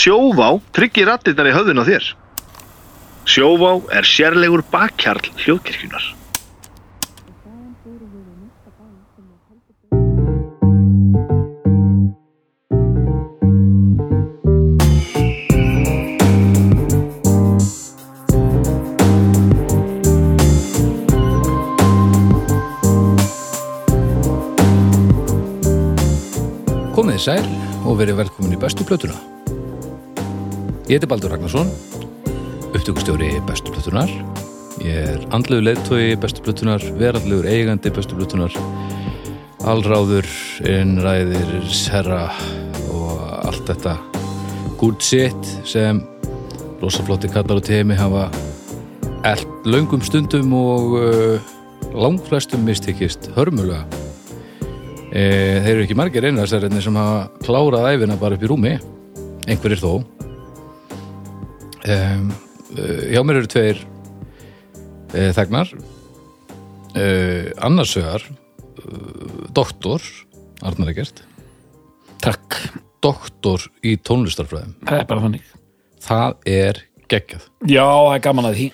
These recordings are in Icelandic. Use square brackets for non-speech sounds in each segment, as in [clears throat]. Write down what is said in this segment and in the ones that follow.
Sjóvá tryggir rattirnar í höfðun á þér. Sjóvá er sérlegur bakkjarl hljóðkirkjunar. Komið sæl og verið velkomin í bestu plötuna. Ég heiti Baldur Ragnarsson, upptökustjóri bestu plötunar. Ég er andlegu leiðtói bestu plötunar, verallegur eigandi bestu plötunar, allráður, innræðir, serra og allt þetta good shit sem losaflótti kallar og temi hafa eld löngum stundum og uh, langflestum mistekist hörmulega. E, þeir eru ekki margir einnarsærið sem hafa klárað æfina bara upp í rúmi einhverjir þó e, hjá mér eru tveir e, þegnar. E, annarsögar e, doktor Arnar Egert. Takk, doktor í tónlistarfræðum. Það er bara þannig. Það er geggjað. Já, það er gaman að því.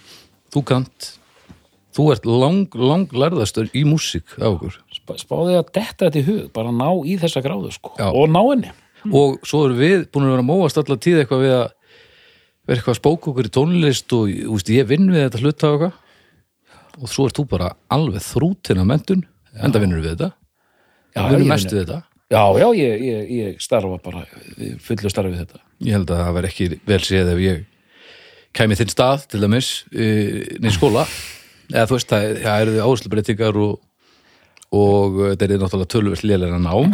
Þú kant þú ert lang, lang lærðastur í músík á okkur. Sp- Spáði að detta þetta í hug, bara ná í þessa gráðu sko. Já. Og ná henni. Og svo erum við búin að vera að móast allar tíð eitthvað við að vera eitthvað að spóka okkur í tónlist og úst, ég vinn við þetta hluta og eitthvað. Og svo ert þú bara alveg þrútin af mentun, enda vinnur við þetta. Já, við erum mest við þetta. Já, já, ég, ég, ég starfa bara fullu starfi við þetta. Ég held að það verð ekki vel séð ef ég kæmi þinn stað til dæmis niður skóla. Eða þú veist það, það eru þið áherslubreytingar og, og uh, þetta er náttúrulega tölvöld lélega nám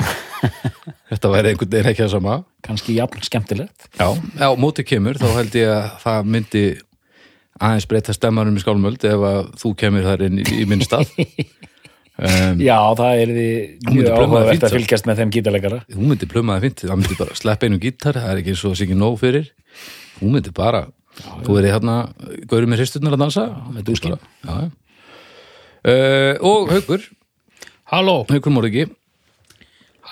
þetta væri einhvern veginn ekki að sama. Kannski jafn skemmtilegt. Já, á móti kemur þá held ég að það myndi aðeins breyta stemmarum í skálmöld ef að þú kemur þar inn í, í minn stað. [laughs] Um, Já, það er því mjög áhugavert að fylgjast með þeim gítarleikara. Hún myndi plömaði fint, það myndi bara sleppa einu gítar það er ekki svo sikið nóg fyrir. Hún myndi bara, þú verið hérna gauður með hristurnar að dansa. Já, já. Uh, og Haukur, Halló, Haukur Morgi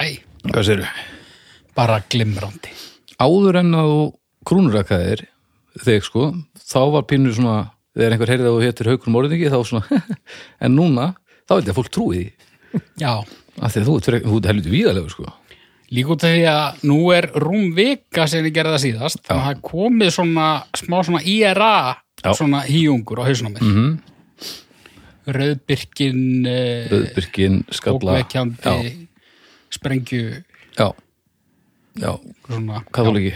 hæ, hvað segirðu? bara glimrandi. Áður en að þú krúnurakaðir þig sko, þá var pínur svona þegar einhver heyrði að þú hétir Haukur Morgi þá svona, [laughs] en núna þá ég að fólk trúi því Já, af því að þú, þú ert helviti víðalegu sko líka út af því að nú er rúm vika sem ég gerði það síðast, þannig að það komið svona smá svona IRA, Já. svona híungur á mér. mm Rauðbyrkin, uh, Rauðbyrkin, skalla bókveikjandi, sprengju, Já, já, svona. katholiki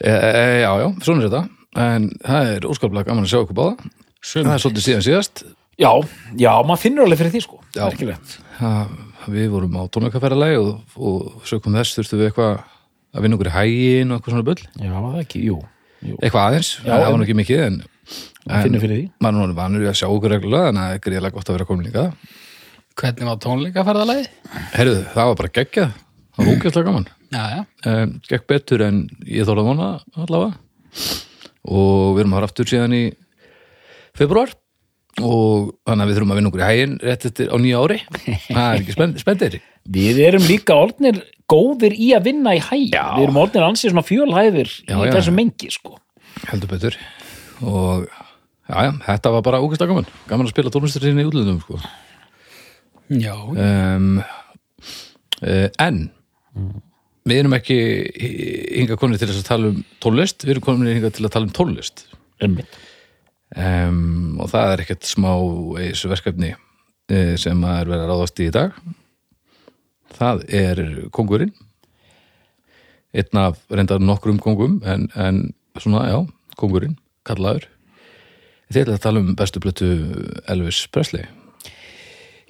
e, e, Já, já, svona er þetta. En það er óskaplega gaman að sjá okkur báða. Það Sum. er svolítið síðan síðast. Já, já, maður finnur alveg fyrir því sko. Já. Það, við vorum á tónleikaferðalagi og, og sökum þess þurftum við eitthvað að vinna okkur í hægin og eitthvað svona bull. Já, það ekki, jú, jú. eitthvað aðeins, Já, það var en- nú ekki mikið en, Maður finnur fyrir því. maður er nú vanur í að sjá okkur reglulega en það er gríðlega gott að vera komin líka Hvernig var tónleikaferðalagi? Herðu, það var bara geggjað. Það var ógæslega gaman. Já, já, um, gekk betur en ég þóla að vona allavega. Og við erum að fara aftur síðan í februar og þannig að við þurfum að vinna okkur í hægin rétt eftir á nýja ári. Það er ekki spenn, spenndir Við erum líka orðnir góðir í að vinna í hæ Já. Við erum orðnir ansið svona fjölhæðir í þessu mengi sko. Heldur betur. Og já, já, þetta var bara ógæslega gaman. Gaman að spila tónlistar sinni í útlöndum sko. Já, um, uh, en við erum ekki hinga konið til þess að tala um tónlist við erum konið hinga til að tala um Einmitt. um, og það er ekkert smá eis verkefni uh, sem að er verið að ráðast í í dag. Það er kongurinn einn af reyndar nokkrum kongum en, en svona, já, kongurinn kallaður. Þið ætla að tala um bestu blötu Elvis Presley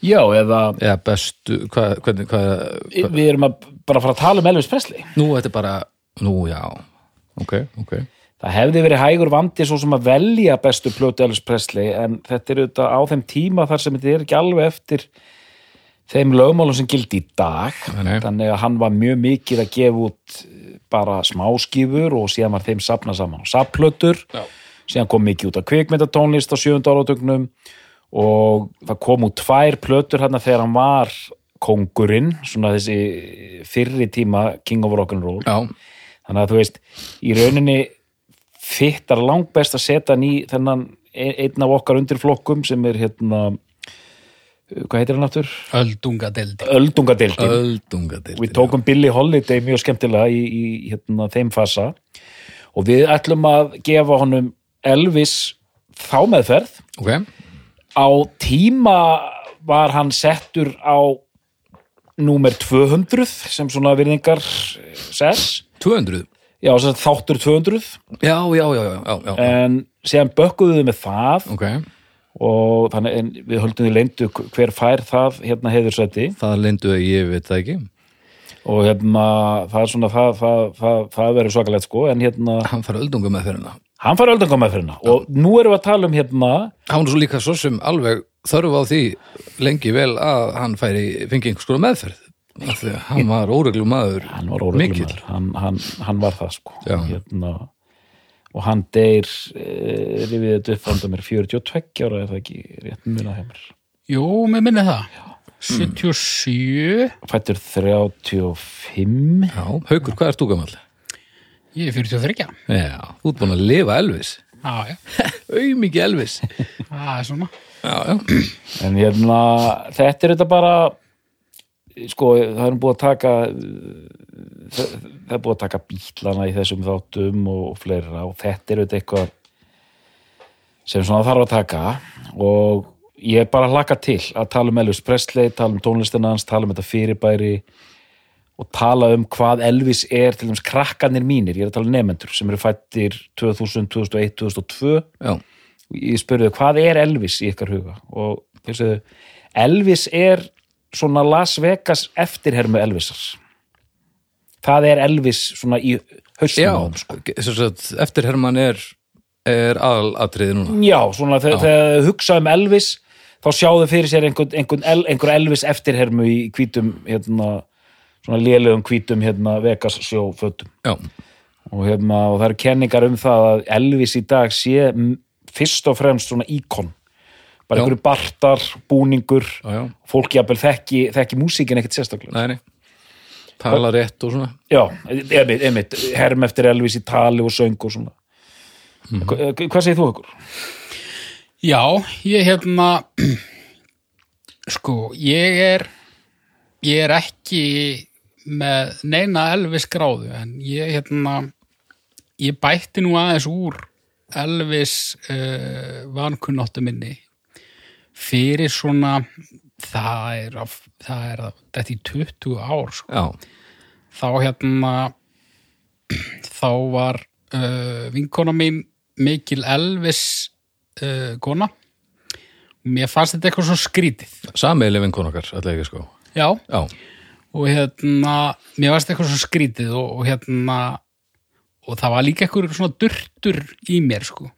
Já, eða eða bestu, hvað, hvernig, hvað, hvað við erum að bara fara að tala um Elvis Presley. Nú, þetta er bara, nú, já. Ok, ok. Það hefði verið hægur vandi svo sem að velja bestu plötu Elvis Presley en þetta er auðvitað á þeim tíma þar sem þetta er ekki alveg eftir þeim lögmálum sem gildi í dag. Nei, þannig að hann var mjög mikið að gefa út eh, bara smáskífur og síðan var þeim sapna saman á sapplötur Já. síðan kom mikið út af kvikmyndatónlist á sjönda áratögnum og það kom út tvær plötur hérna þegar hann var kongurinn, svona þessi fyrri tíma King of Rock'n'Roll já, þannig að þú veist, í rauninni fittar langbest að setja hann í þennan e- einn af okkar undirflokkum sem er hérna hvað heitir hann aftur? Öldungadeldi. Öldungadeildin Öldungadeildin. við tókum Billy Holiday mjög skemmtilega í, í hérna, þeim fasa og við ætlum að gefa honum Elvis þá meðferð Ok, á tíma var hann settur á númer 200 sem svona virðingar sess 200. já, þáttur 200 Já, já, já, já, já, en síðan bökkuðu við með það Ok, og þannig en við höldum við leyndu hver fær það hérna heiðursætti það lindu að ég veit það ekki. og hérna það er svona það, það, það, það verður svakalegt sko en hérna Hann fær öldunga með þeirna. Hann fær öldungameðferðina og nú erum við að tala um hérna Hann var svo líka svo sem alveg þörf á því lengi vel að hann færi fengi einhvers konar meðferð. Að hann var óreglum maður. hann var óreglum Mikill. hann, hann, hann var það sko Já. hérna, og hann deyr e, rifið þetta upp vandan mér 42 ára er það ekki rétt muna hjá mér Jú, mér minni það. 77, fættur 35 Já, Haukur, hvað ert þú gamall? Ég er 43. Já, þú ert búin að lifa Elvis. Já, já, [laughs] Auðmikið Elvis. það er svona. Já, já. en hérna þetta er þetta bara sko það er búið að taka það, það er búið að taka bílana í þessum þáttum og fleira og þetta er þetta eitthvað sem svona þarf að taka og ég er bara að hlaka til að tala um Elvis Presley, tala um tónlistina hans tala um þetta fyrirbæri og tala um hvað Elvis er til dæmis krakkanir mínir, ég er að tala um nefnendur sem eru fættir 2000, 2001, 2002 Já, ég spurði hvað er Elvis í ykkar huga? Og þeir segðu Elvis er svona Las Vegas eftirhermu Elvisar. Það er Elvis svona í haustum sko. þess að eftir Hermann er, er aðalatriði núna. já, svona þegar þau hugsa um Elvis þá sjáðu fyrir sér einhvern, El, einhver Elvis eftirhermu í hvítum hérna, svona lélegum hvítum hérna, Vegas sjófötum Já, og, hérna, og það eru kenningar um það að Elvis í dag sé fyrst og fremst svona íkon bara Já. einhverju bartar, búningur já, já. fólk jafnvel þekki, þekki músíkin ekkert sérstaklega Nei, nei. Tala rétt og svona. já, einmitt, einmitt, herm eftir Elvis í tali og söng og svona Mhm. Hva, hvað segir þú okkur? Já, ég hérna [clears throat] sko, ég er ég er ekki með neina Elvis gráðu en ég hérna ég bætti nú aðeins úr Elvis uh, vankunnáttu minni fyrir svona það er, það er þetta í 20 ár sko. Þá hérna þá var uh, vinkona mín mikil Elvis uh, kona. Og mér fannst þetta eitthvað svo skrítið. Sameili vinkon okkar, alltaf ekki sko. já, Já, og hérna mér fannst eitthvað svo skrítið og, og hérna og það var líka eitthvað svona durtur í mér sko.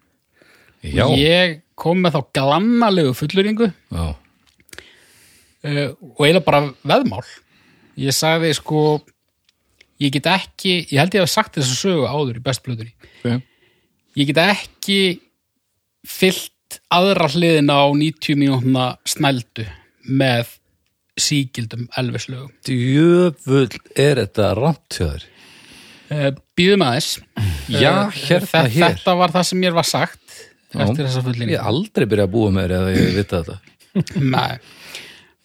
Já, ég kom með þá glannalegu fullurringu já, uh, og eiginlega bara veðmál. Ég sagði sko ég get ekki, ég held ég hef sagt þess að sögu áður í bestblöðunni ok. ég get ekki fyllt aðra hliðina á 90 mínútna snældu með sígildum elvislögum Djöfull er þetta þér. uh, býðum aðeins Já, Eh, hérna hér. þetta var það sem mér var sagt eftir þessa Ég fullinni hef aldrei byrjað að búa með þér eða ég vita þetta. [laughs] Nei.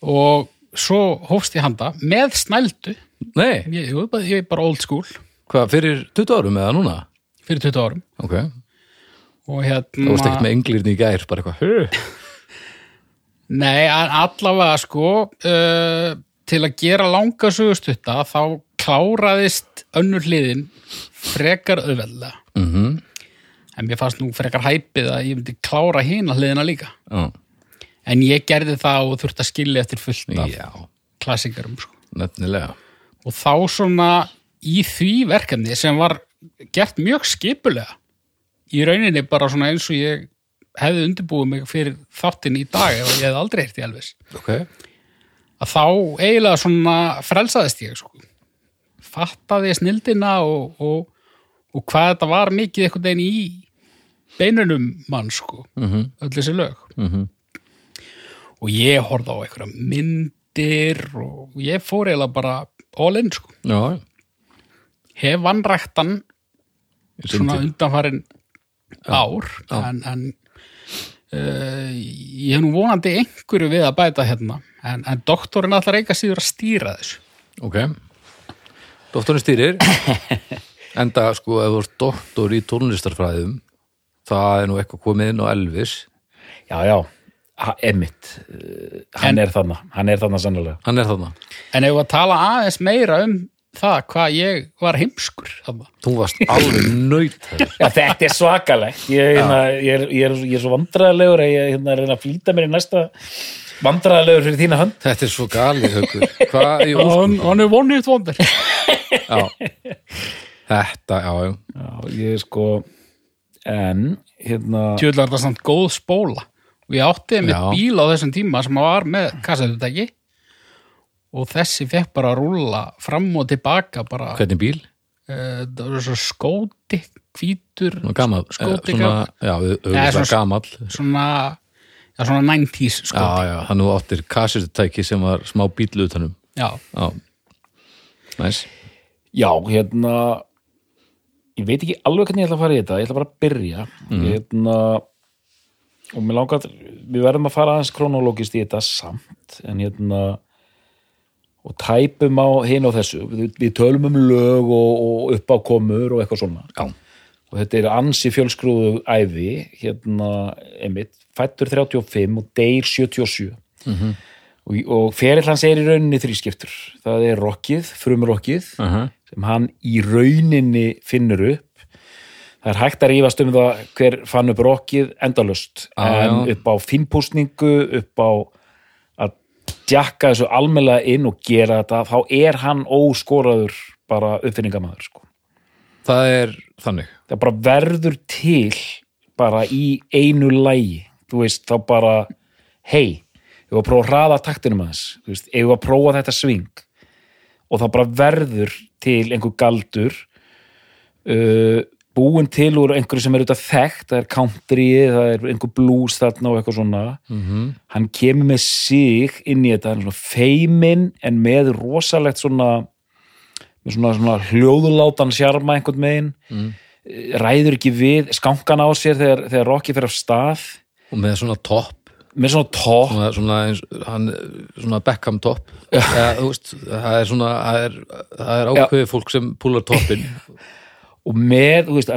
og svo hófst ég handa með snældu Nei, ég, ég, ég er bara old school hvað, fyrir 20 árum eða núna? fyrir 20 árum Ok, og það hérna varst ekkert með englirni í gær, bara eitthvað. Nei, allavega sko uh, til að gera langa sögustutta þá kláraðist önnur hliðin frekar auðveldlega. Mm en mér fannst nú frekar hæpið að ég myndi klára hina hliðina líka. Já, en ég gerði það og þurfti að skilja eftir fullt af já, klassikarum sko. nefnilega. og þá svona í því verkefni sem var gert mjög skipulega í rauninni bara svona eins og ég hefði undirbúið mig fyrir þáttin í dag ef ég hefði aldrei heyrt í Elvis Ok, að þá eiginlega svona frelsaðist ég sko. fattaði snildina og, og, og hvað þetta var mikið einhvern veginn í beinunum mann sko, Mhm. öll þessi lög Mhm. og ég horfði á einhverja myndir og ég fór eiginlega bara all in sko. já, hef vannræktan svona undanfarin ár en, en uh, ég hef nú vonandi einhverju við að bæta hérna en, en doktorinn allar eiga síður að stýra þessu Ok. Doktorinn stýrir. [laughs] Enda, sko, ef þú ert doktor í tónlistarfræðum, það er nú eitthvað komið inn á Elvis. já, já, einmitt Eh, hann En- er þarna, hann er þarna sannlega Hann er þarna. en ef að tala aðeins meira um það hvað ég var heimskur. Þú varst alveg nöyt. [laughs] Já, þetta er svakalegt. Ég, hérna, ég, er, ég, er, ég er svo vandræðalegur að ég hérna, reyna að flýta mér í næsta vandræðalegur fyrir þína hönd. Þetta er svo galið, hann, er vonið vondur Já. Þetta, já, já. Já, ég sko en hérna tjóðlega er það samt góð spóla. Og ég átti með bíl á þessum tíma sem var með kassetutæki og þessi fekk bara að rúlla fram og tilbaka bara Hvernig bíl? uh, það var svo skóti hvítur eh, skóti Svona, gamall. já, Nei, auðvitað svona- gamall. svona, já, svona 90s Já, skóti já, hann nú áttir kassutæki sem var smá bíl utanum. já. Já. Næs. já, hérna ég veit ekki alveg hvernig ég ætla að fara í þetta ég ætla bara að byrja hérna og mér langar við verðum að fara aðeins kronológist í þetta samt en hérna og tæpum á hinn og þessu. Við, við tölum um lög og, og uppákomur og eitthvað svona. Já. og þetta er ansi fjölskrúðu æfi hérna, einmitt, fættur 35 og deyr 77 og, og ferill hans er í rauninni þrískiptur, það er rockið frumrockið, Uh -huh. sem hann í rauninni finnur upp. Það er hægt að rífast um það hver fann upp rockið endalust Já, en upp á finnpúsningu upp á djakka þessu almennilega inn og gera þetta þá er hann óskoraður bara uppfinningamæður sko Það er þannig. það bara verður til bara í einu lægi þú veist, þá bara hei, ég var að prófa að hraða taktinum aðeins þú veist, ég var að prófa þetta sving og það bara verður til einhver galdur uh, búin til úr einhverju sem er auðvitað þekkt, það er country það er einhver blues þarna og eitthvað svona -hmm. hann kemur með sig inn í þetta, feimin en með rosalegt svona með svona, svona hljóðulátan sjarma einhvern megin mm. ræður ekki við skankan á sér þegar, þegar Rocky fer af stað Og með svona topp, með svona topp svona, svona, svona Beckham topp. Veist, það er svona, það er, það er ákveðið fólk sem púlar toppin. [laughs] og með, þú veist,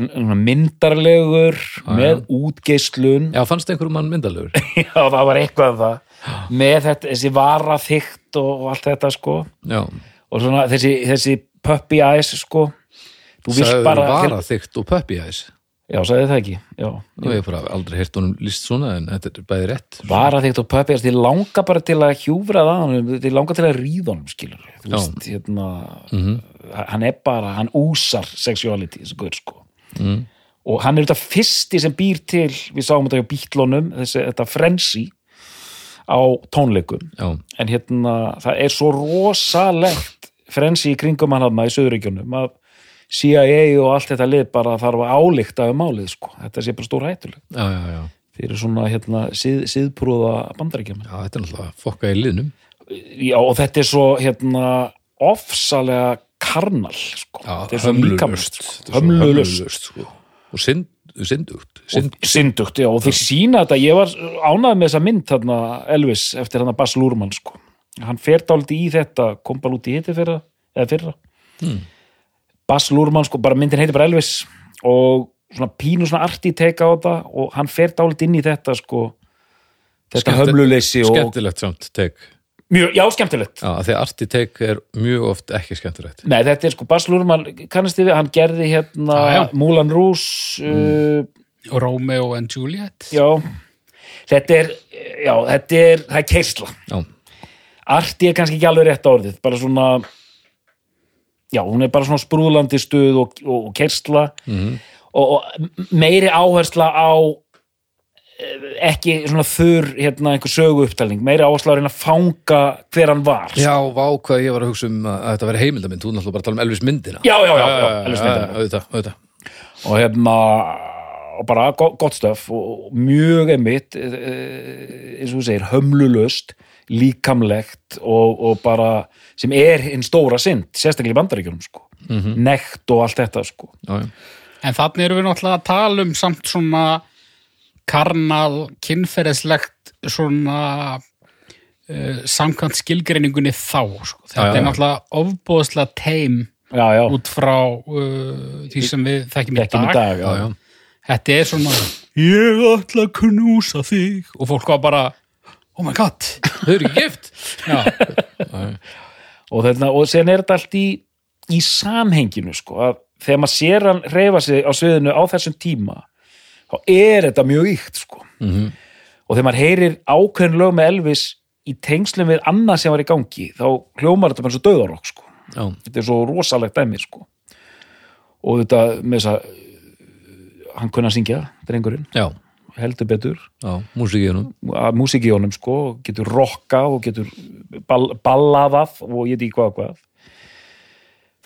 myndarlegur með útgeislun Já, fannst einhverjum mann myndalegur? [laughs] já, það var eitthvað um það með þetta, þessi vara þykkt og, og allt þetta sko Já. og svona þessi, þessi puppy eyes sko Sagði bara vara þygt og puppy eyes. já, sagði það ekki já. Nú, ég hef bara aldrei heyrt honum líst svona, en þetta er bæði rétt. vara þykkt og puppy eyes, þið langar bara til að hjúfra það þið langar til að ríða honum skilur þú Já. veist, hérna hann er bara, hann úsar sexuality, þessi guður sko Mm. og hann er þetta fyrsti sem býr til við sáum þetta hjá bítlónum þessi, þetta frenzy á tónleikum Já, en hérna það er svo rosalegt frenzy í kringum hann hann í Suðuríkjunum að CIA og allt þetta lið bara þarf að álíkta um málið sko, þetta sé bara stór hættuleg já, já, já. fyrir svona hérna síð, síðprúða bandaríkjum Já, þetta er náttúrulega fokka í liðnum. já og þetta er svo hérna ofsalega karnal sko. Já, þetta er svo líkamlegt Þetta sko. hömlulust sko. Og synd, syndugt. Synd, og syndugt, já, og þeir sína þetta ég var ánægð með þessa mynd þarna Elvis eftir hann að Bass Lúrmann sko. hann fer dálítið í þetta kom bara út í hitti fyrra, fyrra Hmm. Bass Lúrmann sko, bara myndin heitir bara Elvis og svona pínu svona arti teka á þetta og hann fer dálítið inn í þetta sko þetta hömluleysi og skemmtilegt samt tek. Mjög, já, skemmtilegt. Já, því að arti tek er mjög oft ekki skemmtilegt. Nei, þetta er sko Bass Lúrmann, kannast þið við, hann gerði hérna Já, já. Moulin Rouge uh, og Romeo and Juliet. Já, þetta er já, þetta er, það er keisla. Já, arti er kannski ekki alveg rétt orðið bara svona já, hún er bara svona sprúðlandi stuð og, og, og kersla og, og meiri áhersla á ekki svona þurr hérna einhver sögu upptalning, meiri áhersla á að reyna að fanga hver hann var já vá hvað ég var að hugsa um að þetta veri heimildamind, þú náttúrulega bara að tala um Elvis myndina. já, já, já, já, Elvis myndina. auðvitað, auðvitað. og hérna og bara gott, stöf og mjög einmitt eh, eins og þú segir, hömlulöst líkamlegt og, og bara sem er hinn stóra synd, sérstaklega í bandaríkjunum sko. nekt og allt þetta sko já, já. En þannig erum við náttúrulega að tala um samt svona karnal, kynferðislegt svona uh, samkvæmt skilgreiningunni þá sko. Þetta Já, já, er náttúrulega ofbóðslega teim já, út frá uh, því sem við þekkjum í dag. dag já, já. Þetta er svona ég ætla að knúsa þig og fólk var bara oh my god Þau eru gift [laughs] og, þarna, og sen er þetta allt í, í samhenginu sko að þegar maður sér hann reyfa sig á sviðinu á þessum tíma þá er þetta mjög ykt sko. Mhm. og þegar maður heyrir ákveðin lög með Elvis í tengslum við annað sem var í gangi þá hljómar þetta bara svo döðarokk sko. Já, þetta er svo rosalegt dæmi sko. Og þetta með þess að hann kunna syngja, drengurinn. Já, heldur betur. Honum. Sko, getur rokkað og getur ball, ballaðað og ég veit ekki hvað og hvað.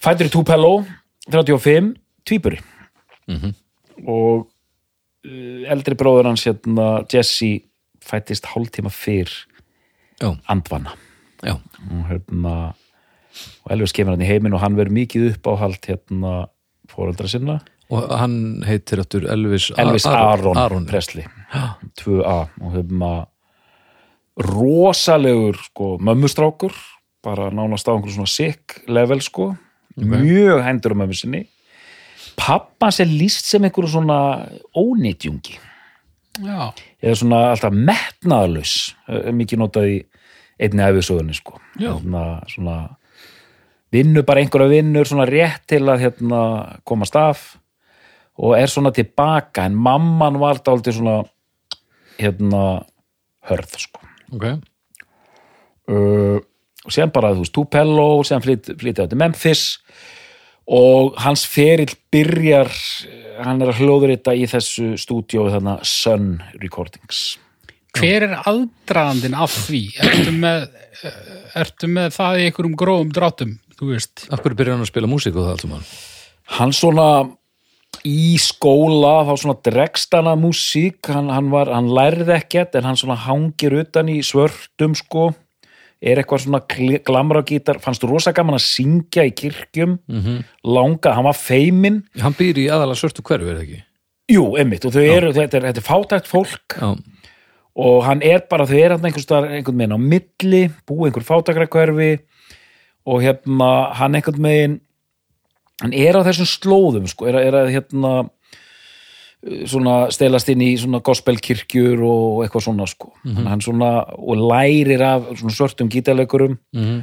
Fættur í Tupelo 35, tvíburi. Mhm. og uh, eldri bróður hans hérna, Jesse fættist hálftíma fyrr Já, andvana. Já, og hérna og Elvis kemur hann í heiminn og hann verður mikið upp á hald hérna fóreldra sinna. Og hann heitir áttur Elvis, Elvis Aron, Aron. Presley. 2A og hérna rosalegur sko mömmustrákur bara nánast á einhverjum svona sick level sko. Mjög hendur á mömmu sinni pappa sem líst sem einhverju svona ónýtjungi já, eða svona alltaf metnaðalus mikið notað í einni æfisögunni sko. Hérna, svona vinnur bara einhverja vinnur svona rétt til að hérna, komast af og er svona tilbaka en mamman var dálítið svona hérna hörð sko. Ok, uh, og sem bara, þú veist, Tupelo sem flyt, flytja á til Memphis. og hans ferill byrjar hann er að hljóðrita í þessu stúdíói þarna Sun Recordings hver er aðdraðandinn af því? Ertu með, eh, ertu með það í einhverjum grófum dráttum, þú veist? af hverju byrjar hann að spila músík og það allt um hann? svona í skóla þá svona dregst hann að músík hann, hann, var, hann lærði ekkert en hann svona hangir utan í svörtum sko er eitthvað svona gl- glamra gítar? Fannst rosa gaman að syngja í kirkjum? -hmm. langa, hann var feiminn. Hann býr í aðalega svörtu hverfi, er það ekki? jú, einmitt, og þau eru, þetta er, er fátækt fólk. Já, og hann er bara, þau eru einhvern meginn á milli, búið einhver fátækrakverfi og hérna hann einhvern meginn hann er á þessum slóðum sko, er, að- er að hérna svona stelast inn í svona gospelkirkjur og eitthvað svona sko. Mm hann svona, og lærir af svona svörtum gítarleikurum Mhm.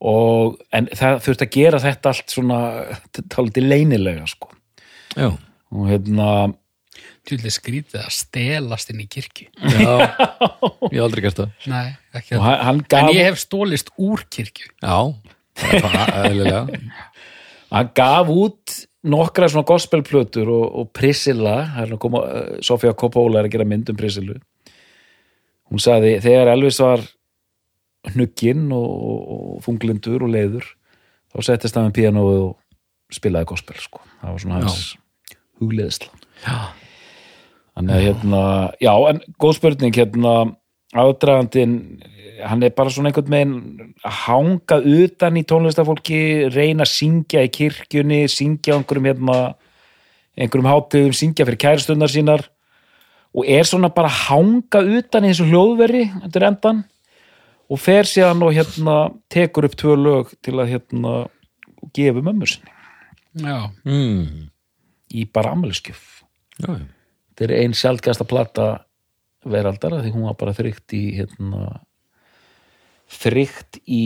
og en það þurft að gera þetta allt svona [laughs] taldi leynilega sko. Já, og hérna Tjúlega skrítið að stelast inn í kirkju. já. [laughs] Ég hef aldrei gert það. Nei, ekki það. hann En gaf ég hef stólist úr kirkju. Já, það er bara eðlilega. Hann gaf út nokkra svona gospelplötur og, og Priscilla, koma uh, Sofía Coppola er að gera mynd um Priscillu hún sagði, þegar Elvis var hnugginn og, og, þunglindur og leiður þá settist hann með píanóið og spilaði gospel sko, það var svona hans hugleðisla Já, Þannig að hérna, já, en góð spurning hérna, ádragandinn hann er bara svona einhvern veginn að hanga utan í tónlistafólki reyna að syngja í kirkjunni syngja á einhverjum hérna einhverjum hátíðum, syngja fyrir kæristundar sínar og er svona bara að hanga utan í þessu hljóðveri þetta er endan og fer síðan og hérna tekur upp tvö lög til að hérna gefa mömmur sinni Já, mm. í bara já. þetta er ein sjaldgæsta plata veraldar af því hún var bara þrygt í hérna þrygt í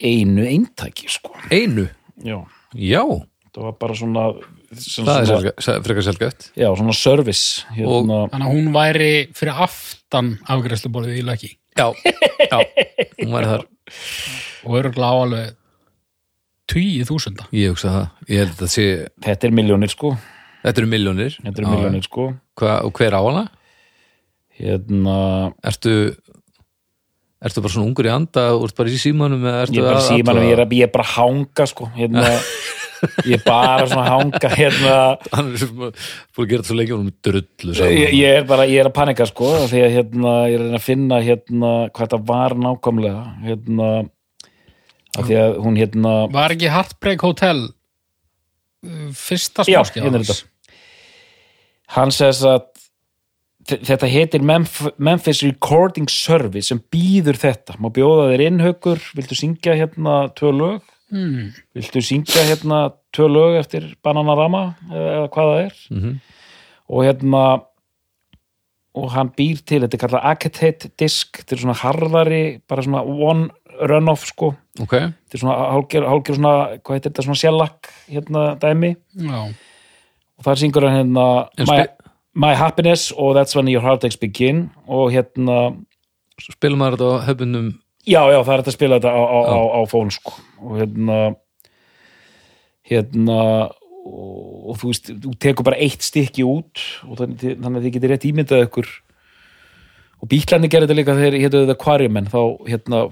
einu eintæki sko. Einu, já, já. Það var bara svona, svona, Það er svona frekar sjálfgæft já, svona service hérna, þannig að hún væri fyrir aftan afgræsluborðið í laki Já, já, hún væri þar. Og örgulega á alveg tugi þúsunda. Ég hugsa það, ég held að það sé þetta er miljónir sko. Þetta eru miljónir þetta er miljónir sko. Hva, Og hver á hana? hérna, Ertu Ertu bara svona ungur í anda og ert bara í símanum eða ertu ég er bara að símanum ég er, að- ég er bara að hanga sko hérna, [laughs] ég er bara svona að hanga hérna. Hann er sem búin að gera þetta svo lengi og hún er drullu saman ég, ég er bara, ég er að panika sko því að hérna, ég er að reyna að finna hérna hvað þetta var nákvæmlega hérna af því að hún hérna Var ekki Heartbreak Hotel uh, fyrsta Já, smáskjá hérna er þetta. hann says að þetta heitir Memf Memphis Recording Service sem býður þetta, má bjóða þér innhaukur viltu syngja hérna tvö lög? Hmm. viltu syngja hérna tvö lög eftir Bananarama eða eða hvað það er? Mhm. og hérna og hann býr til, þetta er kallað Acetate disk, þetta er svona harðari bara svona one run-off sko. Ok, þetta er svona hálfgjör, hálfgjör svona, hvað heitir þetta, svona sjallak hérna dæmi. Já, og þar syngur hann hérna En spe- my Happiness og That's When Your Heartaches Begin og hérna svo spilum maður þetta á hefbundum já, já, það er þetta að spila þetta á, á, á, á fón sko. Og hérna hérna og, og þú veist, þú tekur bara eitt stykki út og þannig, þannig að þið getur rétt ímyndað ykkur. Og bíklandi gerði þetta líka þegar hétu þetta Quarrymen þá hérna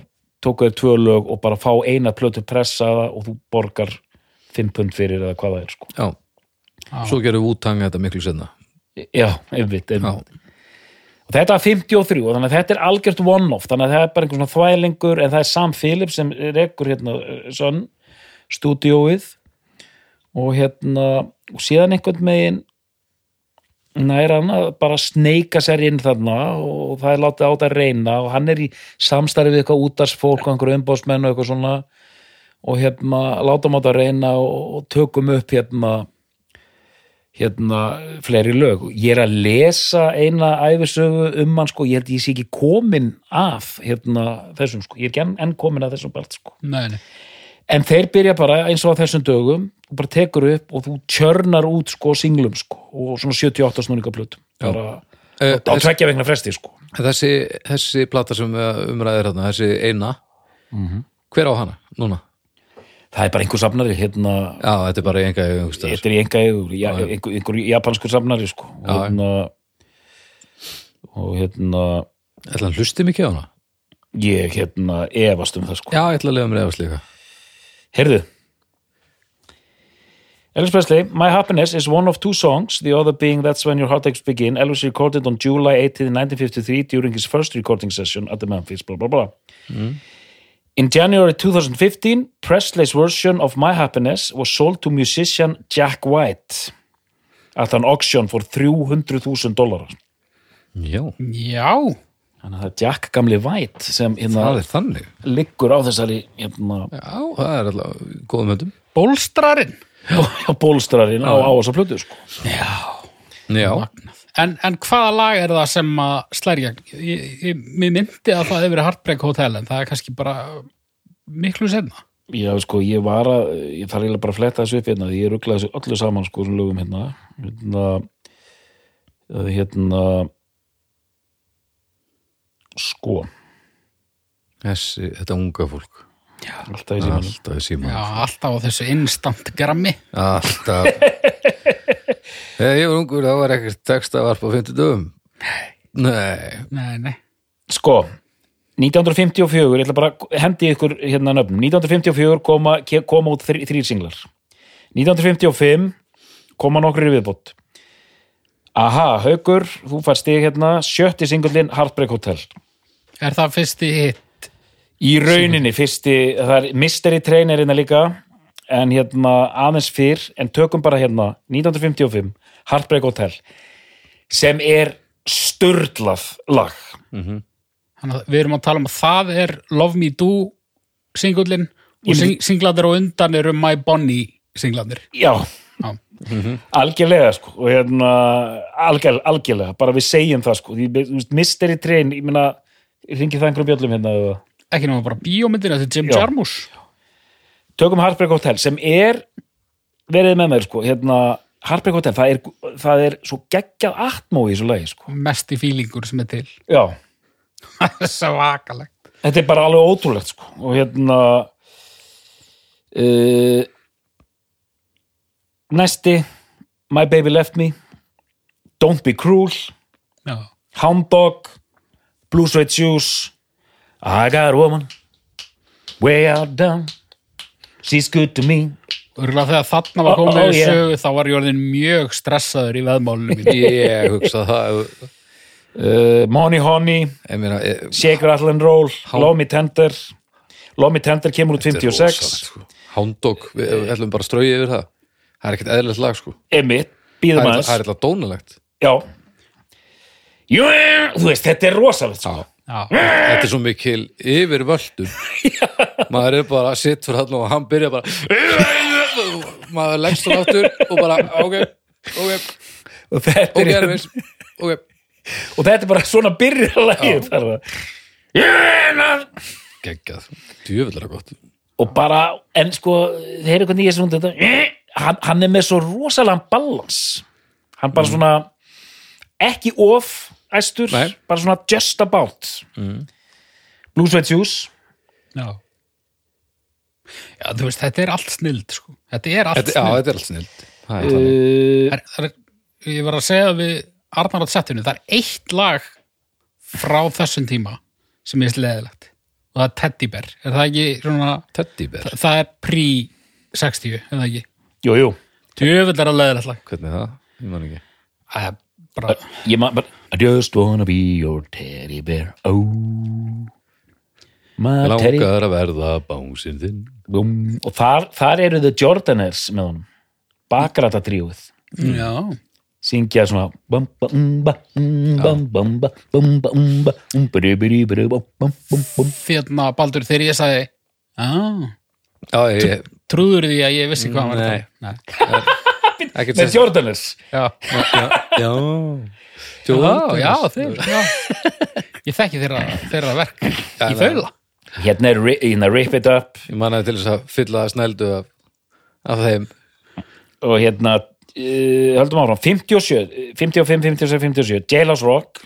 tóku þeir tvö lög og bara fá eina plötu pressaða og þú borgar 5 pund fyrir eða hvað það er sko. Já, svo gerum Wu-Tang þetta miklu senna já, einmitt, einmitt. og þetta er 53 og þannig að þetta er algjört one-off þannig að það er bara einhver svona þvælingur en það er Sam Phillips sem rekur hérna sonn, stúdíóið. Og hérna og síðan einhvern megin nær hann að bara sneika sér inn þarna og það er látið á þetta að reyna og hann er í samstarfi við eitthvað útarsfólk og einhverju umbóðsmenn og eitthvað svona. Og hérna látum á þetta að reyna og tökum upp hérna hérna fleiri lög. Ég er að lesa eina æfisögu um hann sko, ég held ég sé ekki komin af hérna þessum sko, ég er ekki enn, komin af þessum part sko. Nei, nei. En þeir byrja bara eins og á þessum dögum þú bara tekur upp og þú tjörnar út sko singlum sko og svona 78 snúninga plötum bara Eh, á tveggja vegna fresti sko. Þessi, þessi plata sem umræðir hérna, þessi eina hver á hana, núna? Það er bara einhver safnari hérna já, þetta er bara enga einhverstaðar þetta er í enga eigur ja, einhver, einhver japanskur safnari sko og Já. hérna og hérna ætla hann hlusti mikið á hana? ég hérna efast um það sko já, ég ætla að lega mér efast líka Heyrðu Elvis Presley, My Happiness is one of two songs, the other being That's When Your Heartaches Begin. Elvis recorded on July 18, 1953 during his first recording session at the Memphis, blah, blah, blah. In January 2015, Presley's version of My Happiness was sold to musician Jack White at an auction for 300.000 dólarar. já, Já, Þannig að það er Jack gamli White sem hérna það er þannig. liggur á þessari hérna, já, það er alltaf góðum höndum. Bólstrarinn. Á bólstrarinn á, á þessa plötu sko. já, en, en hvaða lag er það sem að slærja mér myndi að það hefur verið Heartbreak Hotel en það er kannski bara miklu senna Já, sko, ég var að, ég þarf eiginlega bara að fletta þessu upp hérna, því ég rugglaði þessu öllu saman, sko, sem lögum hérna, hérna, hérna, sko, þessi, þetta unga fólk. Alltaf í símanum. alltaf í síman Já, alltaf á þessu instant grammi. Alltaf [laughs] þegar ég var ungur þá var ekkert texta varp á 50 dögum nei, Nei, nei. Sko, 1954, ég ætla bara að hendi ykkur hérna nöfnum, 1954 koma, koma út þrý, þrýr singlar, 1955 koma nokkur í viðbót. Aha, Haukur, þú fær stig hérna, sjötti singullin Heartbreak Hotel. Er það fyrsti hitt? Í rauninni fyrsti, það er Mystery Train er hérna líka en hérna aðeins fyrr en tökum bara hérna 1955 Heartbreak Hotel sem er sturlað lag. Þannig að við erum að tala um að það er Love Me Do singullin og sing singlandir á undan eru My Bonnie singlandir Já, Já, algjörlega sko og hérna algjör, algjörlega, bara við segjum það sko Mystery Train, ég meina ringi það einhverjum bjöllum hérna eða? Ekki náma bara bíómyndin þetta er Jim Já. Tökum Heartbreak Hotel sem er verið með mér sko, hérna Heartbreak Hotel, það er, það er svo geggjað atmó í þessu lagi sko. Mesti fílingur sem er til. Já, [laughs] það er svo vakalegt þetta er bara alveg ótrúlegt sko. Og hérna uh, næsti My Baby Left Me Don't Be Cruel Já, Hound Dog Blue Suede Shoes I got a woman way out down she's good to me. Örgulega þegar þarna var ó, komið ó, í yeah. sögu þá var ég orðin mjög stressaður í veðmálunum mínu. [laughs] ég hugsa það uh, Money Honey meina, ég, Shake Rattle and Roll Me Tender. Love Me Tender kemur út þetta er 56 rosalegt, sko. Hound Dog, við, við ætlum bara að strauja yfir það. Það er ekkert eðlilegt lag sko. Emitt, það býðum aðeins það er eitthvað dónalegt. Já. Jú, þú veist, þetta er rosalegt sko. Já, þetta er svo mikil yfir völdum [laughs] maður er bara sitt fyrir hann og hann byrja bara [laughs] maður leggst hann áttur og bara ok, ok, og, þetta er, Elvis ok, og þetta er bara svona byrjarlægið geggjað. Djöfullara gott. Og bara, en sko þeir eru hvernig ég er svona þetta. Hann, hann er með svo rosalega balans. Hann bara svona ekki of æstur, Nei. bara svona just about. Mm. Blue Sweat Shoes. Já. Já, þú veist, þetta er allt snild sko. Þetta er allt þetta, já, snild. þetta er allt snill það er uh, það er, það er, Ég var að segja við Arnar á settinu, það er eitt lag frá þessum tíma sem er sleðilegt og það er Teddy Bear, er það ekki svona teddybér, það, það er pre-60, er það ekki? Jú, jú. Djöfull er að leðilegt lag. Hvernig er það? ég man ekki. Það er bara, ég bara I just wanna be your teddy bear. Oh. My teddy langar að verða bánsinn þinn. Búm. og þar, þar eru The Jordaners með honum. Bakrata tríuð já. Syngja svona bum, bum, ba, um, bum, bum, ba, bum, ba, um, ba, um, bidi, bidi, bidi, bum, bum, bum, bum. Þérna, Baldur, þegar ég sagði Já, já, ég, trúður því að ég vissi hvað hann var að Nei. Ekkert með Jordaners Já, já, já. [laughs] Já, já, þeir já. Ég þekki þeirra, þeirra verk í þaula. Hérna er hérna Rip It Up. Ég mannaði til þess að fylla það snældu af, af þeim. Og hérna uh, höldum áfram. 57, 55, 56, 57 Jailhouse Rock.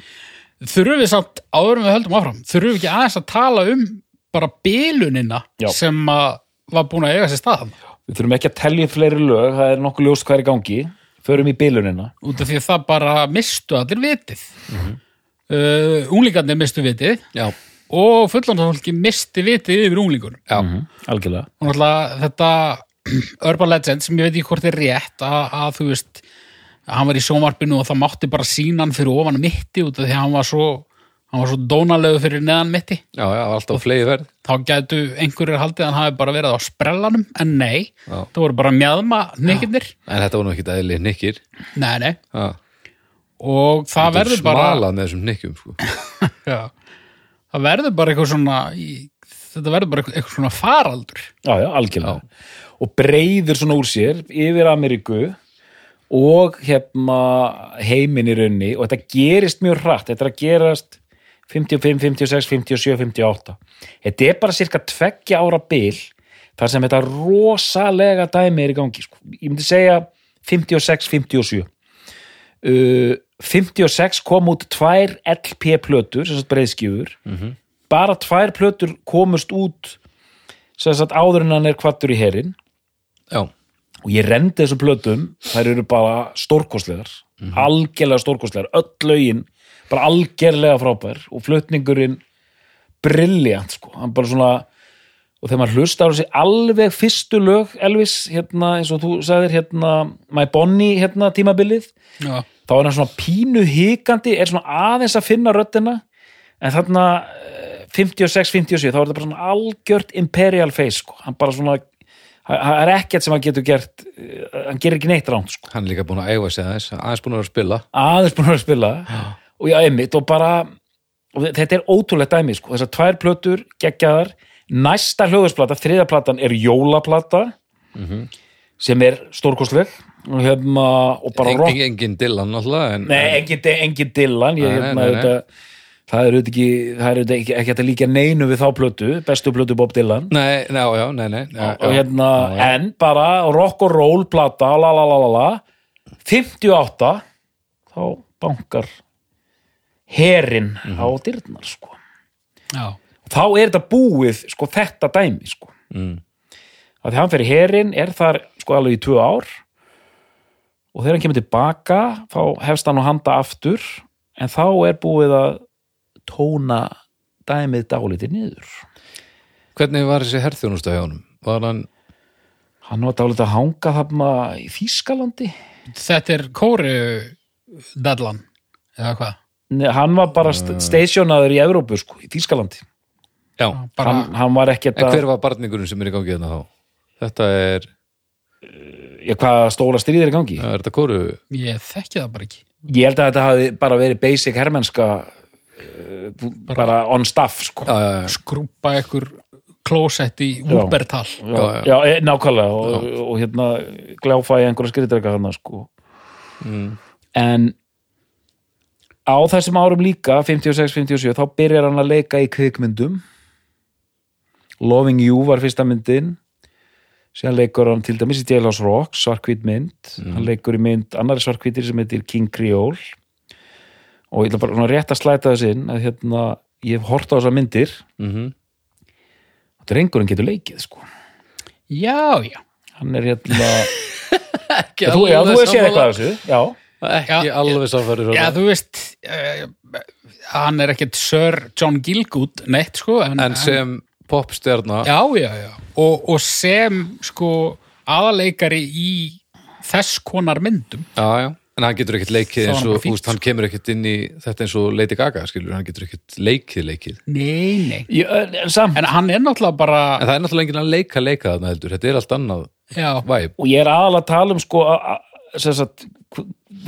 Þurfum við samt, áður en við höldum áfram þurfum við ekki aðeins að tala um bara bilunina Já. sem að var búin að eiga sér stað þarna. Við þurfum ekki að telja upp fleiri lög það er nokkuð ljóst hvað er í gangi. Förum í bilunina. Út af því að það bara mistu allir vitið. Uh, Unglingarnir mistu vitið. Já, og fullandafólki misti vitið yfir unglingunum. Já, Mhm, algjörlega. Og náttúrulega þetta [clears throat] Urban Legend sem ég veit ekki hvort er rétt að, að þú veist að hann var í sjónvarpinu og það mátti bara sína hann fyrir ofan mitti út af því að hann var svo hann var svo dónalegu fyrir neðan mitti. Já, já, alltaf flegi verð þá gætu einhverjir haldið að hann hafi bara verið á sprellanum en nei, Já. það voru bara mjadma nekkirnir, en þetta var nú ekki eðli nikkir nei nei. Já, og það verður bara smalað með þessum nikkum sko. [laughs] já, það verður bara eitthvað svona í, þetta verður bara eitthvað, svona faraldur. Já, já, algjörlega. Og breyður svona úr sér yfir Ameríku og hérna heiminn í raunni og þetta gerist mjög hratt, þetta er að gerast 55, 56, 57, 58 þetta er bara cirka tveggja ára bil þar sem þetta rosalega dæmi er í gangi sko. ég myndi segja 56, 57 uh, 56 kom út tvær LP plötur, sem sagt breiðskjöfur bara tvær plötur komust út sem sagt áður en hann er kvattur í herin já, og ég rendi þessum plötum þær eru bara stórkostlegar algjörlega stórkostlegar, öll lögin bara algjörlega frábær og flutningurinn brilliant sko, hann bara svona og þegar maður hlusta á þessi alveg fyrstu lög Elvis, hérna eins og þú sagðir hérna, My Bonnie hérna tímabilið, já, þá er hann svona pínu hikandi, er svona aðeins að finna röddina, en þarna eh, 56, 57, þá er þetta bara svona algjört imperial face, sko. Hann bara svona, það er ekkert sem hann getur gert, eh, hann gerir ekki neitt ránt, sko. Hann er líka búin að eiga sig aðeins aðeins búin að vera að spila. Aðeins búin að vera að spila og já, einmitt, og bara og þetta er ótrúlegt dæmi, sko, þessar tvær plötur geggjaðar, næsta hljóðusplata þriða platan er jólaplata sem er stórkostleg. Og hérna, og bara rock en, engin Dylan alltaf en, Nei, engin, engin Dylan. Ég, Nei, hérna, nei, nei. Þetta, það er auðvitað ekki það er auðvitað ekki, ekki að líka neinu við þá plötu bestu plötu Bob Dylan. Nei, já, já, nei, nei. Já, og já, hérna, já. en bara rock og roll plata, la la la la la 58 þá bankar herin Mhm. á dyrnar sko. já, þá er þetta búið sko, þetta dæmi sko. Mm. að því hann fer í herin er þar sko alveg í tvö ár og þegar hann kemur tilbaka þá hefst hann á handa aftur en þá er búið að tóna dæmið dálítið niður hvernig var þessi herþjónusta hjá honum var hann, hann var dálítið að hanga þarna í Þýskalandi þetta er kóri Dedlan, eða hvað hann var bara st stationaður í Evrópu sko, í Þýskalandi. Já, bara, hann, hann var ekkert en að hver var barningurinn sem er í gangi hérna þá? Þetta er já, hvaða stóra stríð er í gangi? Er þetta kóru? Ég þekki það bara ekki. Ég held að þetta hafi bara verið basic hermennska uh, bara on staff sko. Já, já, já. Skrúpa ykkur klósett í Wuppertal já, já, e, nákvæmlega og, og, hérna gljáfa í einhverja skriðdrega þarna sko. en á þessum árum líka 56-57 þá byrjar hann að leika í kvikmyndum. Loving You var fyrsta myndin. Síðan leikur hann til dæmis í Jailhouse Rock svarkvít mynd, hann leikur í mynd annari svarkvítir sem heitir King Creole. Og ég ætla bara rétt að slæta þess inn að hérna ég hef hort á þessar myndir. Mm og drengurinn getur leikið sko. Já, já. Hann er hérna [laughs] Ekki þú, já, þú hefur séð eitthvað af þessu já, Ekki Já, alveg samfærir Já, þú veist uh, hann er ekkert Sir John Gilgood neitt sko en, En sem popstjarna. Já, já, já. Og, og sem sko aðaleikari í þess konar myndum. Já, já. En hann getur ekkert leikið eins og, fínt, úst, hann kemur ekkert inn í þetta eins og Lady Gaga, skilur, hann getur ekkert leikið leikið. Nei, nei. Ég, en hann er náttúrulega bara En það er náttúrulega enginn að leika leika þarna heldur, þetta er allt annað Já, væp. og ég er aðalega að tala um sko að-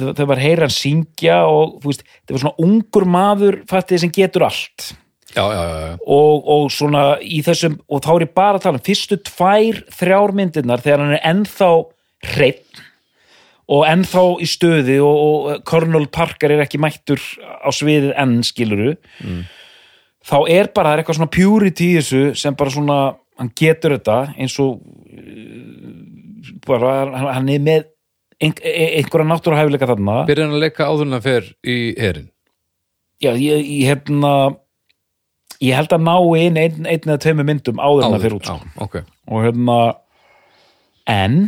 maður heyrir hann syngja og veist, það var svona ungur maður fattið sem getur allt. Já, já, já, já. og, og svona í þessum og þá er ég bara að tala um fyrstu tvær þrjár myndirnar þegar hann er ennþá hreitt og ennþá í stöði og, og Colonel Parker er ekki mættur á sviðið enn skiluru þá er bara, það er eitthvað svona purity í þessu sem bara svona, hann getur þetta eins og uh, bara, hann er með ein, einhverja náttúruhæfileika þarna Byrjar hann að leika áður en hann fer í herin. já, ég, ég hérna ég held að ná inn einn, eða tveimur myndum áður en það fyrir út sko. Já, ok. og hérna en,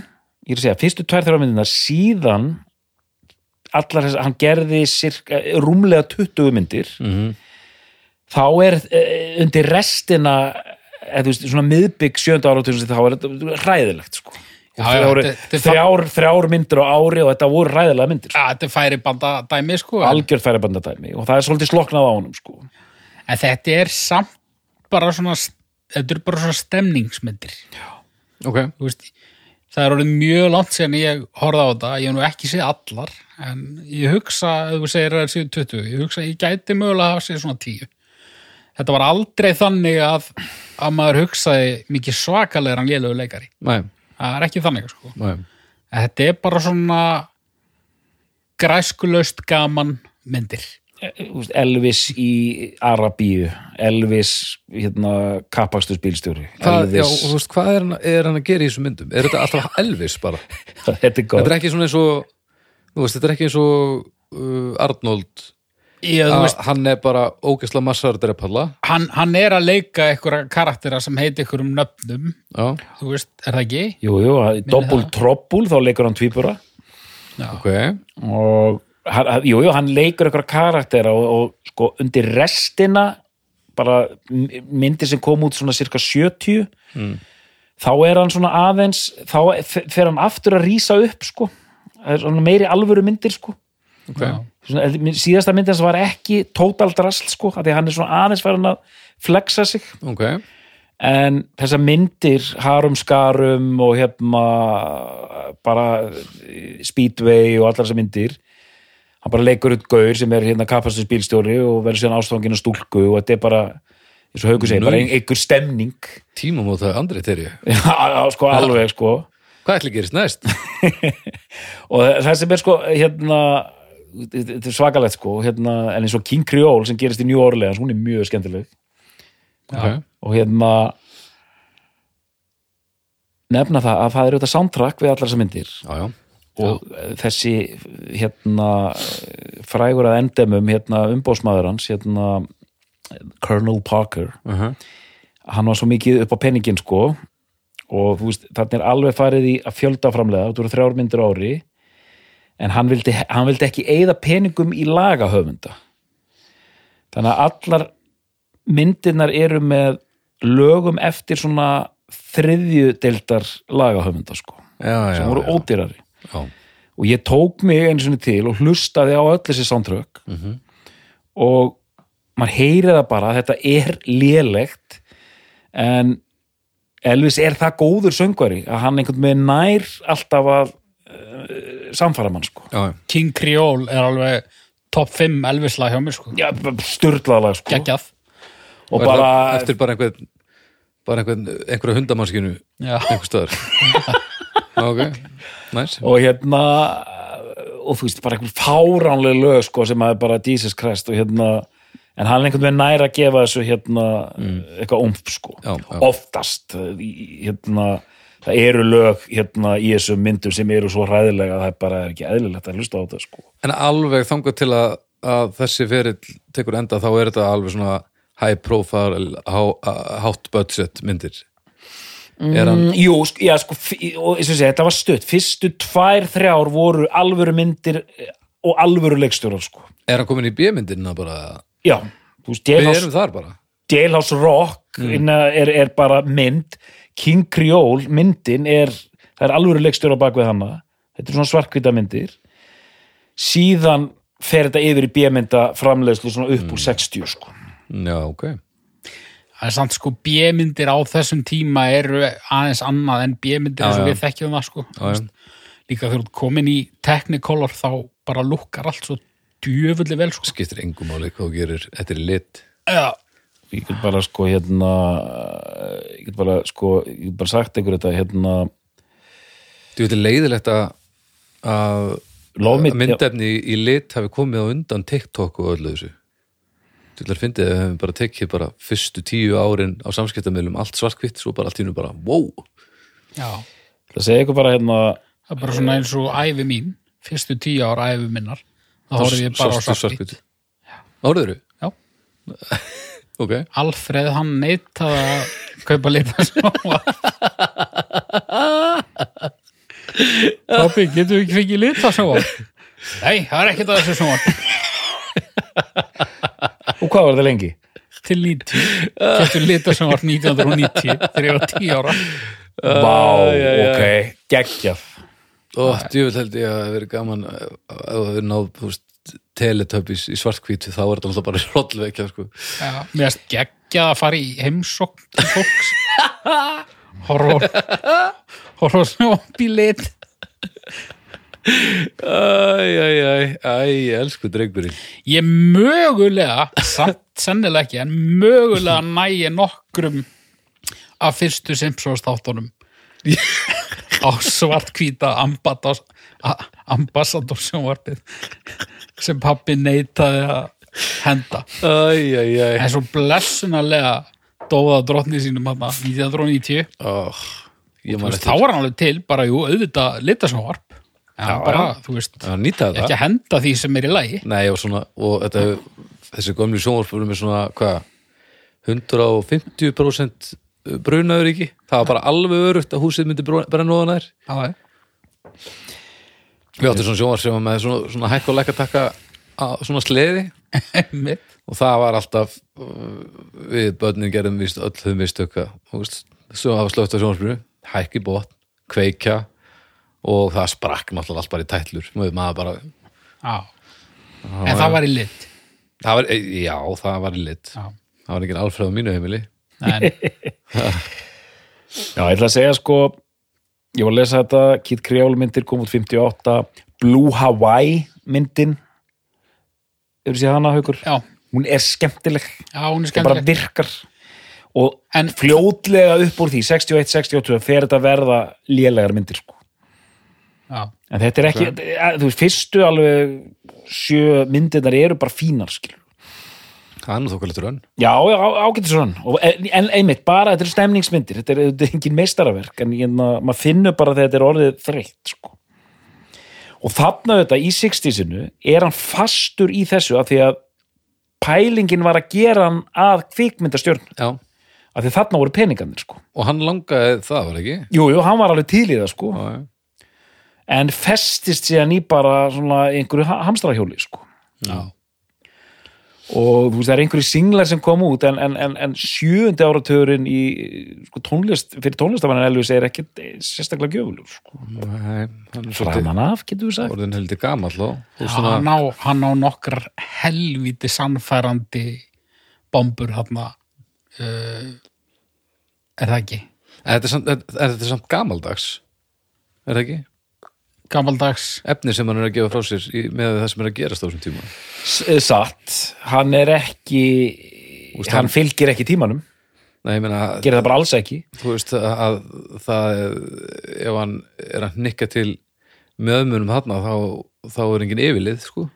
ég er að segja, fyrstu tvær þrjá myndirnar síðan allar þess að hann gerði cirka, rúmlega 20 myndir Mm þá er uh, undir restina eða þú veist, svona miðbygg sjönda áratugum þá er þetta hræðilegt sko. Já, það já, þetta- þrjár, þrjár myndir á ári og þetta voru hræðilega myndir sko. þetta er færi banda dæmi sko en, algjörð færibandadæmi og það er svolítið sloknað á honum sko. en þetta er samt bara svona þetta er bara svona stemningsmyndir Ok. Þú veist, það er orðið mjög langt síðan ég horfði á þetta, ég hef nú ekki séð allar en ég hugsa, ef þú segir að það séu 20, ég hugsa ég gæti mögulega að hafa séð svona 10 þetta var aldrei þannig að, að maður hugsaði mikið svakalegur en lélögu leikari Nei, það er ekki þannig sko nei. En þetta er bara svona græskulaust gaman myndir Eh, þú veist, Elvis í Arabíu Elvis hérna, kappakstus bílstjóri já, Elvis, þú veist, hvað er hann, er hann að gera í þessum myndum? Er þetta alltaf Elvis bara? [laughs] þetta er Þetta gott er ekki svona eins og, þú veist, þetta er ekki eins og uh, Arnold, ég, að veist, hann er bara ógeðsla massar drepalla. hann, hann er að leika einhverja karaktera sem heiti einhverjum nöfnum Já, þú veist, er það ekki? Jú, jú, doppul það. troppul þá leikur hann tvíbura ok. og hann, hann- jú, jú, hann leikur einhverja karaktera og, og sko undir restina bara myndir sem kom út svona cirka 70 þá er hann svona aðeins þá fer hann aftur að rísa upp sko er meiri alvöru myndir sko Ok. Já. Svona, síðasta myndin sem var ekki total drasl sko, af því að hann er svona aðeins farin að flexa sig Ok, en þessar myndir Harum Skarum og hérna bara eh, Speedway og allar þessar myndir hann bara leikur upp gaur sem er hérna kapastus bílstjóri og verður síðan ástofangin að stúlku og þetta er bara, eins og Haukur segir, bara ein- einhver stemning tímum á það andri þeirri. [laughs] já, sko, alveg sko Hvað ætli gerist næst? [laughs] og það sem er sko hérna þetta er svakalegt sko. Hérna, en eins og King Creole sem gerist í New Orleans hún er mjög skemmtileg. Ok. og hérna nefna það að það er auðvitað soundtrack við allar þessar myndir. Já, já. og þessi hérna frægur að endemum hérna umbóðsmaður hans hérna Colonel Parker. Uh -huh. hann var svo mikið upp á penningin sko. Og þú veist, þarna er alveg farið í að fjölda framlega, þú eru þrjár myndir á ári en hann vildi, hann vildi ekki eigða peningum í lagahöfunda þannig að allar myndirnar eru með lögum eftir svona þriðju deildar lagahöfunda sko, Já, já, sem voru já. ódýrari og ég tók mig einu sinni til og hlustaði á öll þessi soundtrack Mhm. og maður heyrið það bara að þetta er lélegt en Elvis er það góður söngvari að hann einhvern veginn nær alltaf að uh, samfara mann sko. Já, King Creole er alveg top 5 Elvis-lag hjá mér sko. Já, störlaðlag sko. Geggjað. Og það bara, eftir bara einhvern bara einhvern, einhverja hundamannskinu Já. einhver stöður [laughs] ok, næs og hérna og þú veist, bara einhver fáránlega lög sko sem að er bara Jesus Christ og hérna en hann er einhvern veginn nær að gefa þessu hérna eitthvað umf sko. Já, já. oftast hérna það eru lög hérna í þessum myndum sem eru svo hræðilega að það er bara er ekki eðlilegt að hlusta á þetta sko. En alveg þangað til að, að þessi ferill tekur enda þá er þetta alveg svona high profile hátt budget myndir. Hann, Mm, Jú, já, sko, og sé, þetta var stutt. Fyrstu tvær, þrjár voru alvöru myndir eh, og alvöru leikstjórar sko. er hann komin í B-myndina bara? Já, þú veist, við Jailhouse, erum þar bara. Jailhouse Rock mm. er, er bara mynd King Creole myndin er það er alvöru leikstjórar bak við hana. Þetta er svona svarkvita myndir. Síðan fer þetta yfir í B-mynda framleiðslu svona upp úr 60 sko. já, ok. Það er samt sko B-myndir á þessum tíma eru aðeins annað en B-myndir Já, eins og við þekkjum það sko. Já, já. líka þegar þú komin í Technicolor þá bara lukkar allt svo djöfulli vel sko. Skiptir engum máli hvað þú gerir, þetta er lit. Já, ég get bara sko hérna ég get bara sko ég get bara sagt einhver þetta hérna. Þú veit, er leiðilegt að myndefni í lit hafi komið á undan TikTok og öllu þessu. Þú ætlar að fyndið að við hefum bara tekið bara fyrstu tíu árin á samskiptamilum allt svartkvitt, svo bara allt í nú bara wow, já. Það segja ykkur bara hérna Það er bara svona eins og æfi mín fyrstu tíu ára æfi minnar. Þá horfði ég bara á sástu svartvitt Áriður Já, [laughs] Ok, Alfreð hann neitaði að kaupa lita sjóa Pappi, getur við ekki fengið lita sjóa? Nei, það er ekkert að þessu sjóa Og hvað var það lengi? til 90 getur lita sjóa 1990 þegar ég var 10 ára. Vá, ok, geggjaf og djúvel held ég að það verið gaman ef ef það verið náð þú veist, Teletubbies í svartkvítu þá er þetta alltaf bara [laughs] hrollvekja sko. Mér erst geggjað að fara í heimsókn til fólks. Horfa horfa snjóp í lit Æj, æj, æj, æj, elsku drengurinn. Ég mögulega samt sennilega ekki, en mögulega nægi nokkrum af fyrstu Simpsons þáttunum [laughs] á svartkvíta ambassador sjónvarpið sem pappi neitaði að henda. Æj, æj, æj. En svo blessunarlega dóða drottni sínum hann 1990 oh, veist, þá var hann alveg til, bara jú, auðvitað litasjónvarp. Já, bara, já. þú veist, ekki að henda því sem er í lagi. Nei, og svona, og þetta þessi gömlu sjónvarpur með svona, hvað? 150% brunaður ekki, það var bara alveg örugt að húsið myndi brenna ofan þær. Við áttum svona sjónvarp sem var með svona, svona hækka og lækka takka á svona sleði. [laughs] Og það var alltaf uh, við börnin gerðum víst öll þau veist, svo hafa slögt á sjónvarpinu hækki bótt, kveikja og það sprakk náttúrulega allt bara í maður bara, en það var í lit. Það var, já, það var í lit. Já. það var ekki alfreð á mínu heimili Já, ég ætla að segja sko ég var að lesa þetta, Kid Creole myndir kom út 58, Blue Hawaii myndin. Eru séð hana, Haukur? já, Hún er skemmtileg, já, hún er það bara skemmtileg. virkar. Og En- fljótlega upp úr því 61, 62, fer þetta að verða lélegar myndir sko. Já, en þetta er ekki, okay. þú veist, fyrstu alveg sjö myndirnar eru bara fínar skilur það er nú þokkalegt raun Já, já, ágættis og en, einmitt, bara þetta er stemningsmyndir þetta er, þetta er engin meistaraverk en ég, maður finnur bara þegar þetta er orðið þreytt sko. og þarna þetta í 60-sinu er hann fastur í þessu af því að pælingin var að gera hann að kvikmyndastjörn já, af því þarna voru peningarnir sko. og hann langaði það var ekki Jú, jú, hann var alveg til í það sko. já, já. en festist síðan í bara svona einhverju ha- hamstrahjóli sko. Og þú veist, það er einhverju singlar sem kom út en, en, en, en sjöundi áratugurinn í sko, tónlist, fyrir tónlistafannin Elvis er ekkert eh, sérstaklega gjöfulur sko. Hann er framan af, getur við sagt orðin heldur gamall og, og já svona, hann, á, hann á nokkrar helviti sannfærandi bombur þarna uh, er það ekki En þetta er samt, er, er þetta samt gamaldags er það ekki? Gamaldags efni sem hann er að gefa frá sér í, með það sem er að gerast á þessum tíma. S- eh, Satt, hann er ekki Úst, hann hann- fylgir ekki tímanum. Nei, ég meina, gerir það bara alls ekki. Þú veist að, að það ef hann er að nikka til meðmunum þarna þá, þá er engin yfirlið, sko.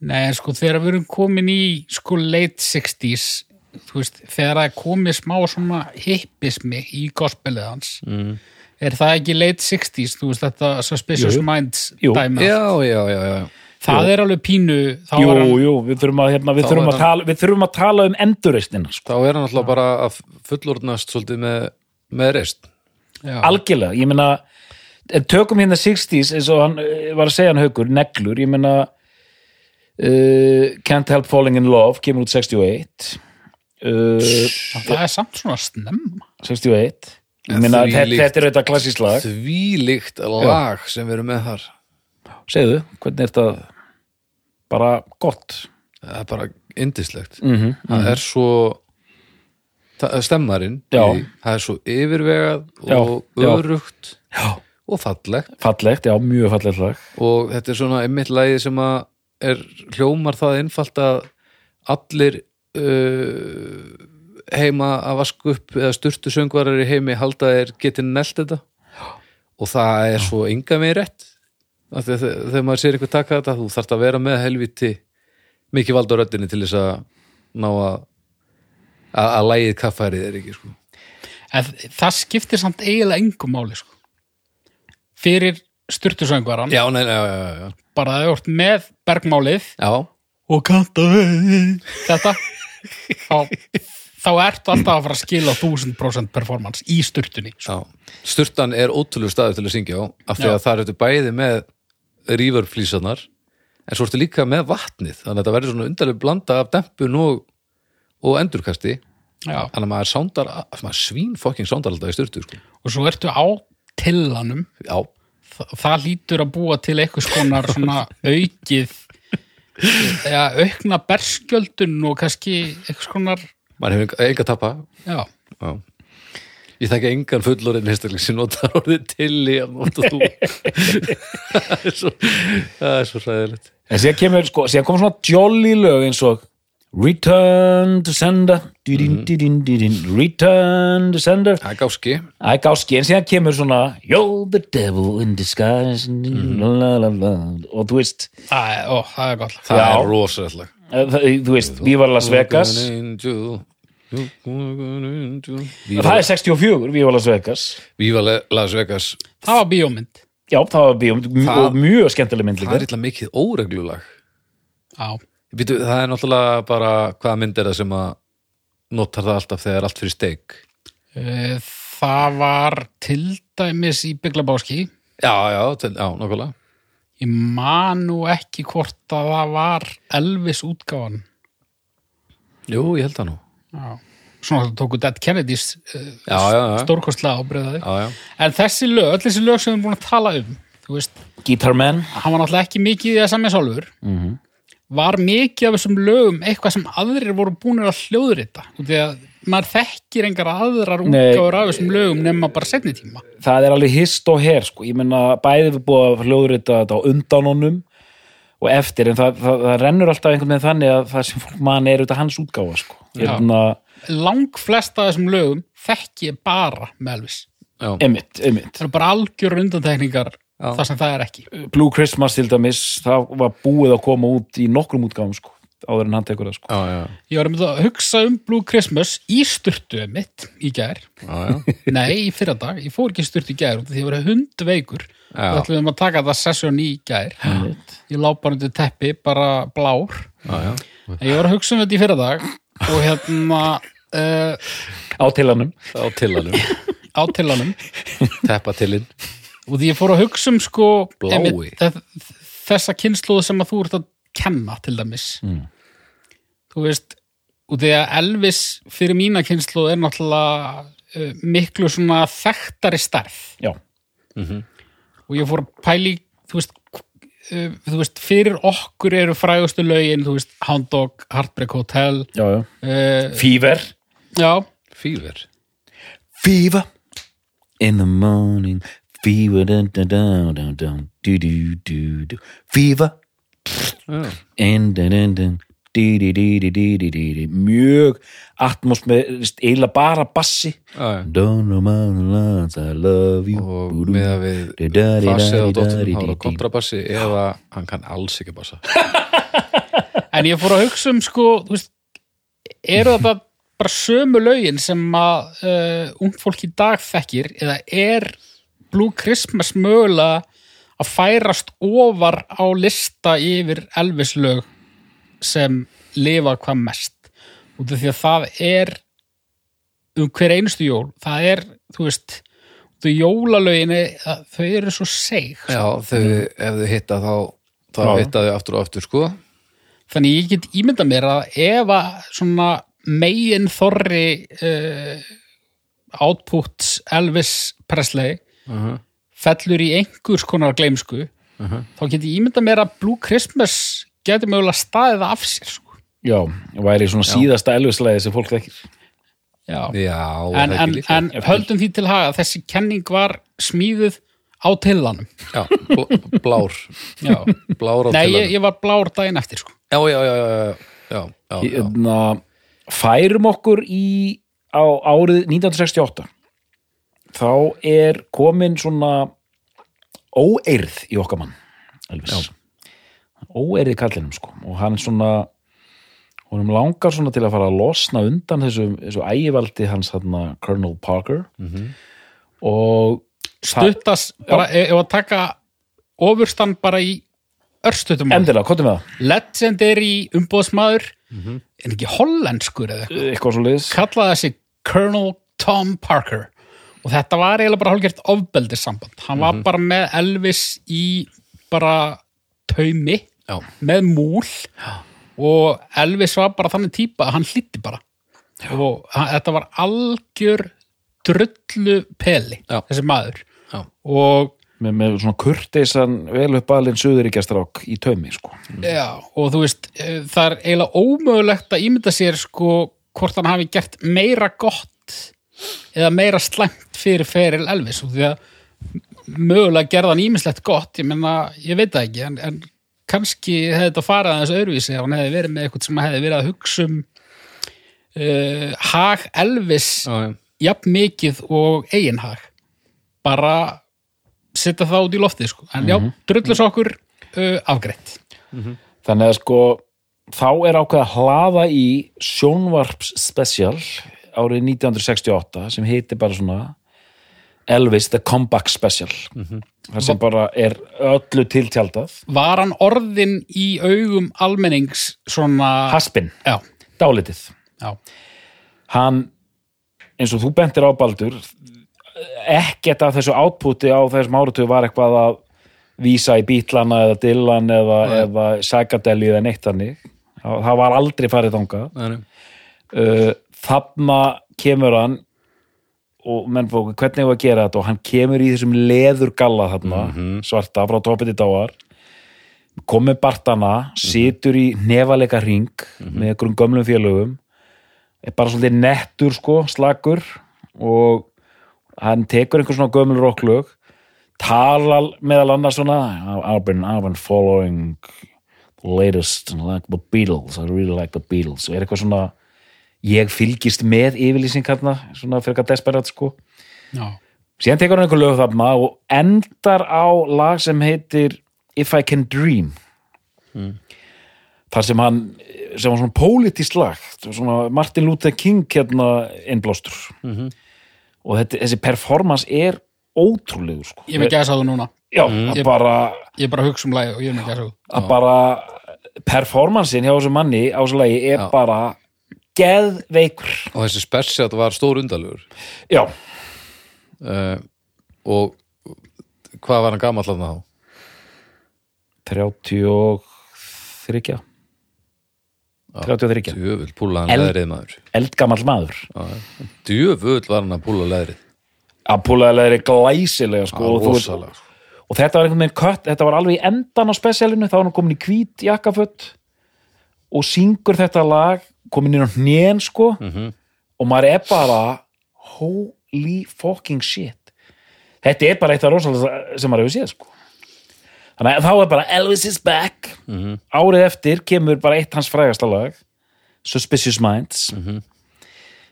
Nei, sko, þegar við erum komin í sko late 60s þú veist, þegar það er komið smá svona hippismi í gospelið hans mm. Er það ekki late 60s, þú veist, þetta Suspicious Jú, jú. Minds Jú. dæmi Já, já, já, já. Það er alveg pínu þá Jú, hann, jú, við þurfum að, hérna, við þurfum að, hann- tala, við þurfum að tala um endurreistina sko. Þá er hann alltaf bara að fullorðnast svolítið með, með reist já, algjörlega, ég meina tökum hérna 60s eins og hann eh, var að segja hann haukur, neglur, ég meina uh, Can't Help Falling in Love kemur út 61 uh, það er samt svona snemma. 61 Ja, ég meina, því þetta, er auðvitað klassísk lag Því líkt lag sem við erum með þar segðu, hvernig er þetta bara gott Það er bara indislegt mm -hmm. Það er svo það stemmarinn Já. í það er svo yfirvegað Já, og já. Já. og fallegt fallegt, já, mjög fallegt lag og þetta er svona einmitt lagið sem að er hljómar það einfalt að allir uh, heima að vasku upp eða sturtu söngvarar í heimi halda þeir geti nelt þetta og það er svo enga með rétt að þegar maður sér eitthvað taka þetta þú þarft að vera með helviti mikið vald á röddinni til þess að ná að að, að lægið kaffærið er ekki sko. en það skiptir samt eiginlega engum máli sko. fyrir styrtusöngvaran já, nei, já, já, bara það er gjort með bergmálið já. og kanta þetta [laughs] þá, þá ertu alltaf að fara að skila 1000% performance í styrtunni sko. Sturtan er ótrúlega staður til að syngja á af því að það ertu bæði með rífurflísanar en svo ertu líka með vatnið þannig að þetta verður svona undarlega blanda af dempun og, og endurkasti Já. þannig að maður sándar maður svín fokking sándar alltaf í sturtu sko. og svo ertu á tillanum Já, Þa, það lítur að búa til eitthvað skonar svona aukið eða aukna berskjöldun og kannski eitthvað skonar maður hefur enga, að tappa. Já, Já. Ég þekki engan fullorinn einstakling sem notar orðið til í að nota þú. [laughs] [laughs] Það er svo það er svo ræðilegt en síðan kemur, sko, síðan kom svona jolly lög eins og Return to sender. Didin, didin, didin, Return to sender. Það er gáski. Það er gáski, en síðan kemur svona You're the devil in disguise. La, la, la, la. og þú veist það er, ó, það er gott. Það Já. er rosalega þú veist, Viva Las Vegas. það er 64, Viva Las Vegas. Víva Las Vegas. Það var bíómynd. Já, það var Það- og mjög skemmtileg mynd Það er líka illa mikið óreglulag. Já, Býtu, Það er náttúrulega bara hvaða mynd er það sem að notar það alltaf þegar allt fyrir steik? Eh, það var til dæmis í Byglabáski Já, já, til, já, nákvæmlega. Ég man nú ekki hvort að það var Elvis útgáfan. Jú, ég held það nú. Já. svona tóku Dead Kennedys Já, já, já, stórkostlega ábreyðaði já, já. en þessi lög, öll þessi lög sem við erum búin að tala um þú veist, Guitarman hann var náttúrulega ekki mikið í það samið sálfur var mikið af þessum lögum eitthvað sem aðrir voru búin að hljóðrita því að maður þekkir engar aðrar Nei. útgáfur af þessum lögum nema bara setni tíma það er alveg hist og her sko. ég meina bæði við búið að hljóðrita þetta á undan honum og eftir en það, það, það rennur alltaf einhvern veginn þannig að það sem fólk mann er auðvitað hans útgáfa sko. Hérna, lang flesta af þessum lögum þekki ég bara með Elvis já. emitt, emitt það eru bara algjör undantekningar. Þar sem það er ekki. Blue Christmas til dæmis, það var búið að koma út í nokkrum útgáfum sko, áður en hann tekur það sko. Já, já, ég var um að hugsa um Blue Christmas í styrtu mitt í gær. Já, já. [laughs] nei, í fyrra dag, ég fór ekki í styrtu í gær út af því ég var hundveikur. Og ætlum að taka það sesjón í gær. Ég lá bara undir teppi, bara blár. Já, já. en ég var að hugsa um þetta í fyrra dag og hérna uh, [laughs] á tilanum. Á tillanum, [laughs] á tillanum teppa tilinn og því ég fór að hugsa um sko Blái. þessa kynnslóð sem að þú ert að kenna til dæmis. Mm. þú veist og því að Elvis fyrir mína kynnslóð er náttúrulega uh, miklu svona þekktari stærð. Já, og ég fór að pæli þú veist, uh, þú veist fyrir okkur eru frægustu lögin þú veist Hound Dog, Heartbreak Hotel já, já. uh, Fever. Já, Fíver Fever in the morning Fever dun, dun, dun, dun, dun, do, do, do, do. Fever. Oh. in, dun, dun, dun. Dí, dí, dí, mjög atmosfærist, eiginlega bara bassi. Ah, lands, og með að við farsið á dóttunum hára kontrabassi eða hann kann alls ekki bassa. [laughs] En ég fór að hugsa um sko, veist, eru það bara, bara sömu lögin sem að uh, ung fólk í dag fekkir eða er Blue Christmas mögulega að færast ofar á lista yfir Elvis-lög sem lifa hvað mest. Út af því að það er um hver einustu jól það er, þú veist þú jólalöginni, þau eru svo seg Já, þau, ef þau hitta þá þá hitta þau aftur og aftur sko. Þannig ég get ímyndað mér að ef að svona megin þorri uh, output Elvis Presley uh fellur í einhvers konar gleimsku þá get ég ímyndað mér að Blue Christmas getur mögulega staðið af sér sko. Já, væri svona síðasta elvislæði sem fólk þekkir Já. Já, En, en, en höldum því til haga að þessi kenning var smíðuð á tillanum Já, bl blár Já. Blár á Nei, tilanum ég, ég var blár daginn eftir sko. Já, já, já, já, já, já, já, já. Hérna, færum okkur í á árið 1968 þá er komin svona óeirð í okkar mann Elvis. Óeirð í kallinum sko. Og hann svona honum langar svona til að fara að losna undan þessu, þessu ægivaldi hans þarna Colonel Parker. Og Stuttas, bara, ef að taka ofurstand bara í örstutum legendary umbóðsmaður en ekki hollenskur eða eitthvað. Eitthvað kallaði þessi Colonel Tom Parker og þetta var eiginlega bara hálfgert ofbeldissamband. Hann var bara með Elvis í bara taumi Já. með múl. Og Elvis var bara þannig típa að hann hlýtti bara. Og hann, þetta var algjör drullu peli Já. þessi maður. Já. og með, með svona kurteisan vel upp alinn suðuríkjastrák í taumi sko. Já, og þú veist, eh, það er eiginlega ómögulegt að ímynda sér sko hvort hann hafi gert meira gott eða meira slæmt fyrir feril Elvis og því að mögulega gerða hann ímislegt gott, ég menna, ég veit það ekki en, en kannski hefði þetta farið aðeins öðruvísi ef hann hefði verið með eitthvað sem hefði verið að hugsa um uh, hag Elvis Já, já. jafn mikið og eigin hag. Bara setja það út í loftið sko. en já, drullus okkur uh, afgreitt. Þannig að sko þá er ákveð að hlaða í sjónvarps special árið 1968 sem heitir bara svona Elvis the Comeback Special. Þar sem bara er öllu tiltjaldað. Var hann orðin í augum almennings svona Haspin, já, dálitið. Já, hann, eins og þú bentir á Baldur ekkert af þessu átputi á þessum áratugu var eitthvað að vísa í bítlana eða dillan eða, eða sækadeli eða neitt þannig. Það það var aldrei farið nei. uh, þarna kemur hann og menn fóku hvernig hefur að gera þetta? Og hann kemur í þessum leður galla þarna, svarta frá toppið til dáar. Komið bartana, situr í nefalega ring með einhverjum gömlum félögum. Er bara svolítið nettur sko, slagur og hann tekur einhver svona gömul rocklög talar meðal annars svona I've been, I've been following the latest like the Beatles, I really like the Beatles. Og er eitthvað svona ég fylgist með yfirlýsingarna svona fyrir eitthvað desperat sko. Já. síðan tekur hann einhver lög þarna og endar á lag sem heitir If I Can Dream. Þar sem hann sem var svona pólitískt lag svona Martin Luther King hérna innblástur. Og þetta, þessi performance er ótrúlegur sko. ég er með gæsa þú núna. Já, að bara ég bara að hugsa um lagi og ég er með gæsa þú að bara performancein hjá þessu manni á þessu lagi er Já. bara geðveikur. Og þessi spesiat var stór undalugur já, uh, Og hvað var hann gamall að þá? 33 33 Djöfull púla hann El- leðrið maður. eldgamall maður. Djöfull var hann að púla leðrið. Að púlaðilega er glæsilega sko, og, þú veist- Rosalega og þetta var einhvern veginn kött þetta var alveg í endan á spesialinu þá var hann komin í hvít jakkafött og syngur þetta lag komin inn á hnén sko Mhm. og maður er bara holy fucking shit þetta er bara eitt af rosalega sem maður hefur séð sko. þannig að þá er bara Elvis is back árið eftir kemur bara eitt hans frægasta lag Suspicious Minds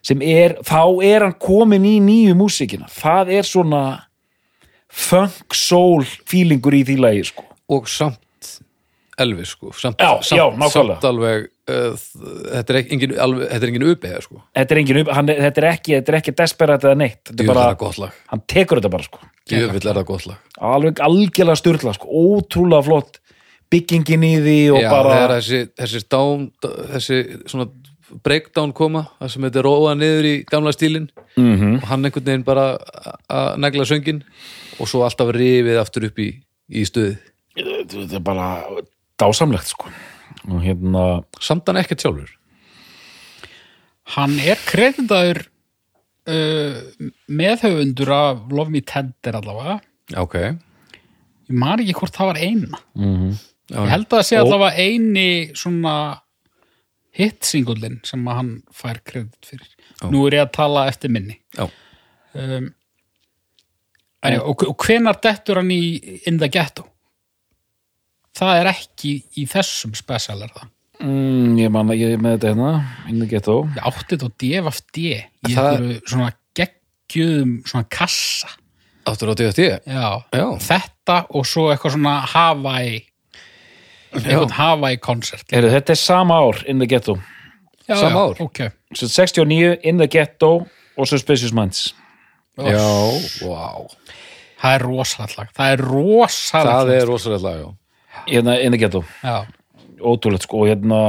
sem er, þá er hann komin í nýju músíkina það er svona funk soul feelingur í því lagi sko. og samt Elvis sko samt, Já, samt, já, samt alveg uh, þetta er engin, alveg, þetta er engin uppeyja sko þetta er engin hann, þetta er ekki þetta er ekki desperat eða neitt þetta er bara, hann tekur þetta bara sko. Djöfull er það gott lag alveg algjörlega styrla sko. ótrúlega flott byggingin í því og Já, bara þessi, þessi down þessi svona breakdown koma það sem er róa niður í gamla stílin Mhm. og hann einhvern veginn bara að negla söngin og svo alltaf rifið aftur upp í, í stuði þetta er bara dásamlegt sko. og hérna samt hann ekkert sjálfur Hann er kreditaður uh, meðhöfundur af Love Me Tender allavega. ok Ég man ekki hvort það var eina. Já, Ég held að það sé allavega eini svona hit-singullin sem hann fær kredit fyrir. Nú er ég að tala eftir minni. Um, en, og, og hvenar dettur hann í In the Ghetto? Það er ekki í þessum special er það. mm, ég man að ég er með þetta hérna in the ghetto Ég átti þetta á DFD í einhverju svona geggjum svona kassa. Áttur á DFT Já. Já. Þetta og svo eitthvað svona Hawaii eitthvað Hawaii koncert. Þetta er sama ár in the ghetto Já, Sama já, ár? Ok. Svo 69 in the ghetto og Suspicious Minds Já, vá Það er rosalegt lag. Það er rosalegt Það er rosalega já hérna in the ghetto, Já. ótrúlegt sko og hérna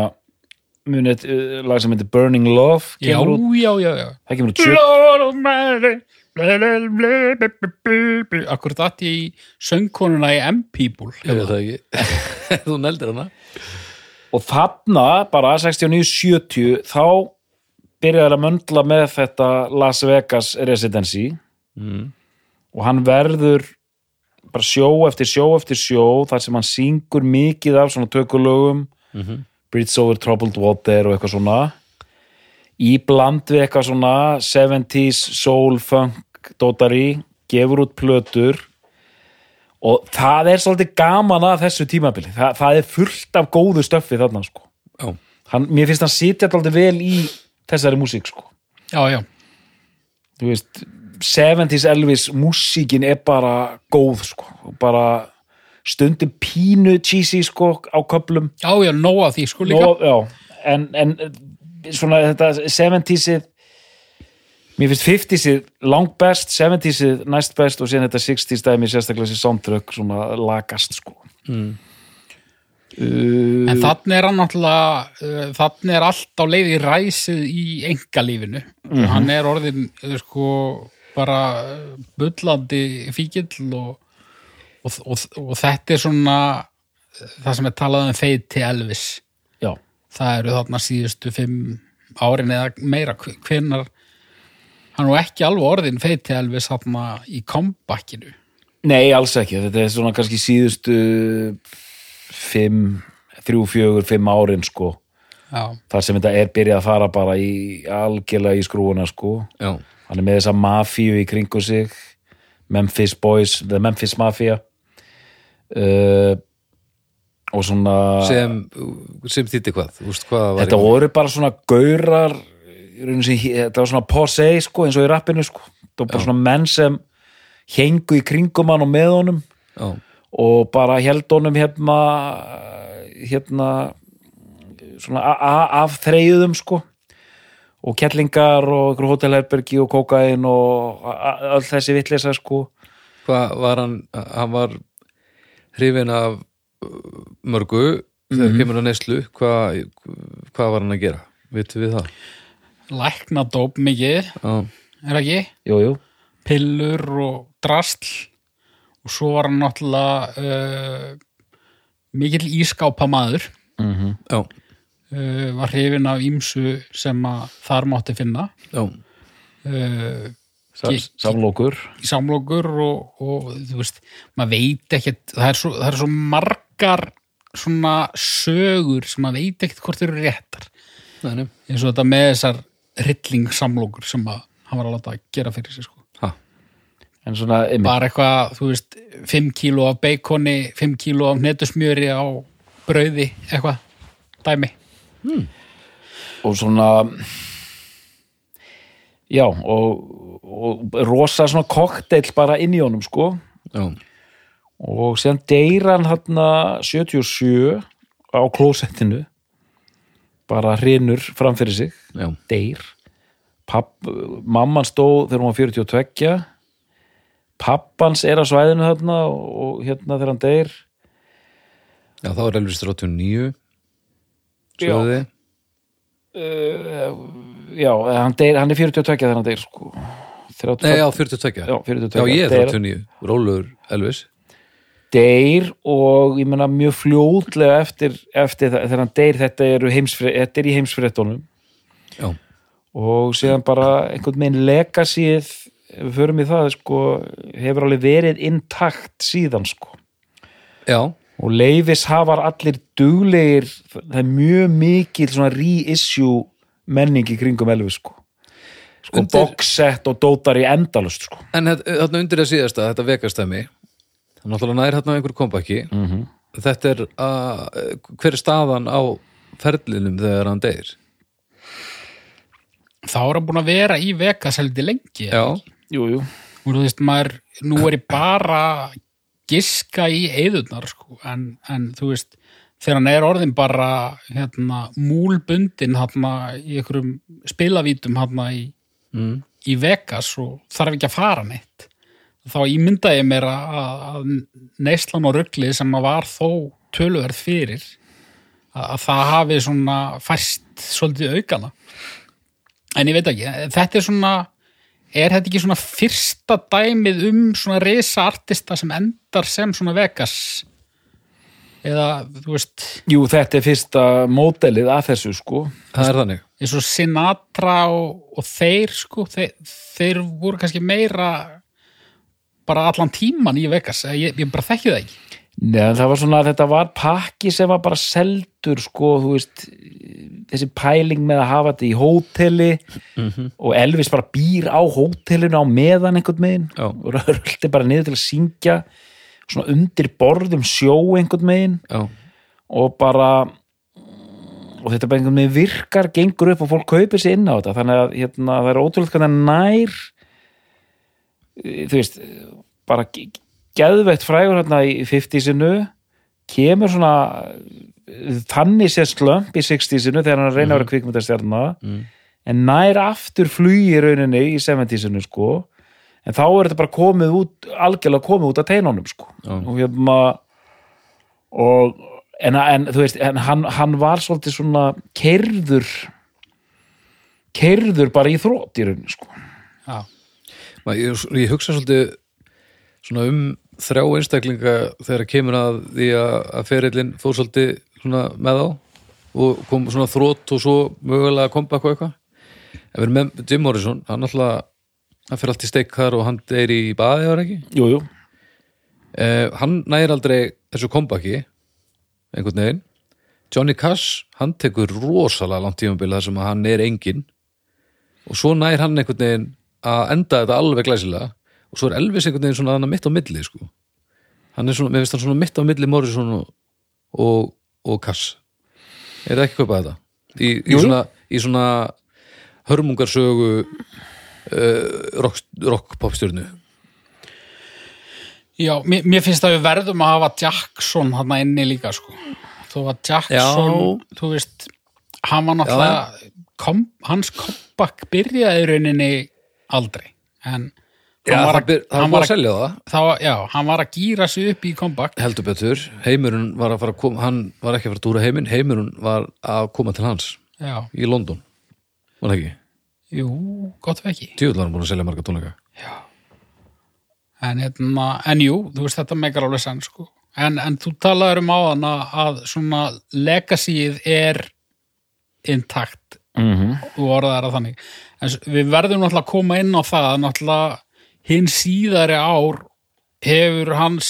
munið uh, lag sem heitir Burning Love Já, já, já, já. það kemur út 70 Lord Almighty, bla, bla, bla, bla, bla, bla, bla. Akkur datt ég í söngkonuna í M-People Ég veit það ekki [laughs] Þú neldir hana og þarna bara 69-70 þá byrjaði að möndla með þetta Las Vegas Residency Mm. og hann verður bara sjó eftir sjó eftir sjó þar sem hann syngur mikið af svona tökulögum Mhm. Bridge over Troubled Water og eitthvað svona í bland við eitthvað svona 70s soul funk dótari, gefur út plötur og það er svolítið gaman að þessu tímabili það, það er fullt af góðu stöffi þarna sko. Já, hann, mér finnst hann sitja alltaf vel í þessari músík sko. Já, já. þú veist 70s Elvis músíkin er bara góð sko. Bara stundum pínu cheesy sko, á köplum Já, já, nóg af því, sko líka. Nó, já, en, en svona þetta 70sið mér finnst 50sið langt best 70sið næst best og síðan þetta 60s dæmi sérstaklega þessi soundtrack svona lagast sko Mm. uh, En þannig er hann náttúrulega, uh, þannig er allt á leið í ræsið í engalífinu. Mhm. Hann er orðin, uh, sko, bara bullandi fíkill og, og, og, og þetta er svona það sem er talað um feið til Elvis. já, Það eru þarna síðustu fimm árin eða meira, hve- hvenær hann er nú ekki alveg orðin feið til Elvis þarna í comebackinu. nei alls ekki. Þetta er svona kannski síðustu fimm, þrjú, fjögur fimm árin sko. Já, þar sem þetta er byrjað að fara bara í algjörlega í skrúuna sko. Já, hann er með þessa mafíu í kringu sig. Memphis Boys, The Memphis Mafia. Uh, og svona sem, sem þýtti hvað? Veist hvað þetta voru bara svona gaurar sem, þetta var svona posei sko, eins og í rappinu sko. þetta var bara svona menn sem hengu í kringum hann og með honum. Já, og bara held honum hérna hérna svona af þreyðum sko og kettlingar og hótelherbergi og kókain og a- a- öll þessi vitleysa sko. Hvað var hann hann var hrifin af uh, mörgu þegar Mhm. kemur að neyslu. Hvað, hvað var hann að gera? Vitum við það? Lækna dóp mikið, já, er það ekki? jú, jú. pillur og drastl og svo var hann náttúrulega uh, mikill ískápa maður já, uh, var hrifin af ímsu sem að þar mátti finna. Uh, samlokur. samlokur og, og þú veist, maður veit ekkert það er svo, það er svo margar svona sögur sem maður veit ekkert hvort þeir eru réttar. Nei, eins og þetta með þessar rilling samlokur sem að hann var að láta að gera fyrir sig sko. ha, en svona, einmitt, bara eitthvað, þú veist 5 kíló af beikoni, 5 kíló af netusmjöri á brauði eitthvað, dæmi og svona já, og, og rosa svona kokteil bara inn í honum, sko. Já, og síðan deyr hann hann 77 á klósettinu. Bara hrinur framfyrir sig. Já, deyr. Papp, mamman stóð þegar hún var 42 pappans er á svæðinu þarna og hérna þegar hann deyr. Já, þá er Elvis 39 Sjöðu þið? Já, hann, deyr, hann er 42 þegar hann deyr sko. 32, Nei, já, 42 Já, 42. Já, ég er Deyr- 39, Rólur Elvis. Deyr og ég meina mjög fljótlega eftir, eftir það, þegar hann deyr þetta, heimsfre, þetta er í heimsfréttunum. Já, og síðan bara einhvern veginn legacyð við förum í það sko, hefur alveg verið intakt síðan sko. Já, og leifis hafar allir duglegir, það er mjög mikil svona reissue menning í kringum Elvis sko. Sko Undir- boxset og dótar í endalust sko. En þarna undir að síðasta, þetta vekastæmi það náttúrulega nær hérna á einhverju kompaki Mhm. þetta er að hver er staðan á ferlinum þegar hann deyr? Þá er hann búin að vera í Vegas heldur lengi Já, jú, jú. og þú veist maður, nú er ég bara giska í eðurnar sko, en, en þú veist þegar hann er orðin bara hérna, múlbundin hérna, í einhverjum spilavítum hérna, í, mm. í Vegas og þarf ekki að fara neitt þá ímyndaði ég mér að, að neyslan og rugglið sem að var þó töluverð fyrir að, að það hafi svona fæst svolítið aukana en ég veit ekki, þetta er svona er þetta ekki svona fyrsta dæmið um svona risa artista sem endar sem svona Vegas? Eða þú veist jú, þetta er fyrsta módelið af þessu sko. Það er þannig. Eins og Sinatra og, og þeir sko, þeir, þeir voru kannski meira bara allan tíman í Vegas ég, ég bara þekki það ekki Nei, það var svona að þetta var pakki sem var bara seldur sko, þú veist þessi pæling með að hafa þetta í hóteli og Elvis bara býr á hótelinu á meðan einhvern megin Já. og röldi bara niður til að syngja svona undir borðum sjó einhvern megin Já, og bara og þetta bara einhvern veginn virkar, gengur upp og fólk kaupir sér inn á þetta. Þannig að hérna, það er ótrúlega nær eh, þú veist bara geðveitt frægur hérna í 50-sinu kemur svona þannig sér slömp í 60-sinu þegar hann er að vera kvikmyndastjarna Mm. en nær aftur flugi í rauninni í 70-sinu sko en þá er þetta bara komið út algjörlega komið út af teinunum sko Já. og hérna og en, en þú veist, en hann, hann var svolítið svona kerður kerður bara í þrótt í rauninni sko Já. Ég, ég hugsa svolítið svona um þrjá einstaklinga þegar kemur að því að, ferillin fór svolítið með á og kom svona þrótt og svo mögulega comeback og eitthvað. Ef við erum með Jim Morrison, hann alltaf hann fyrir allt í steik þar og hann er í baði var ekki? Jú, jú, eh, hann næri aldrei þessu comebacki einhvern veginn. Johnny Cash, hann tekur rosalega langt tímabil þar sem að hann er engin og svo nær hann einhvern veginn að enda þetta alveg glæsilega og svo er Elvis einhvern veginn svona mitt á milli sko. hann er svona, mér finnst hann svona mitt á milli Morrison og, og, og Cash er það ekki kaupað þetta í, í, svona, í svona hörmungarsögu uh, rock, rock popstjörnu Já, mér, mér finnst að við verðum að hafa Jackson hann inni líka sko. þó að Jackson, Já. þú veist hann var náttúrulega kom, hans comeback byrjaði rauninni aldrei en Já, hann var það, byr, það hann var var að selja það. þá, já, hann var að gýra sig upp í comeback. Heldur betur, heimurinn var að fara að koma hann var ekki að fara að túra heiminn, heimurinn var að koma til hans já, í London. Var það ekki, jú, gott við ekki. Tjóðlar hann búin að selja marga tónleika. En, hérna, en jú, þú veist þetta megar alveg sann sko. en, en þú talaður um áðan að, að svona legacyið er intakt. Mm -hmm. og orðað er að þannig. En við verðum náttúrulega að koma inn á það að náttúrulega hinn síðari ár hefur hans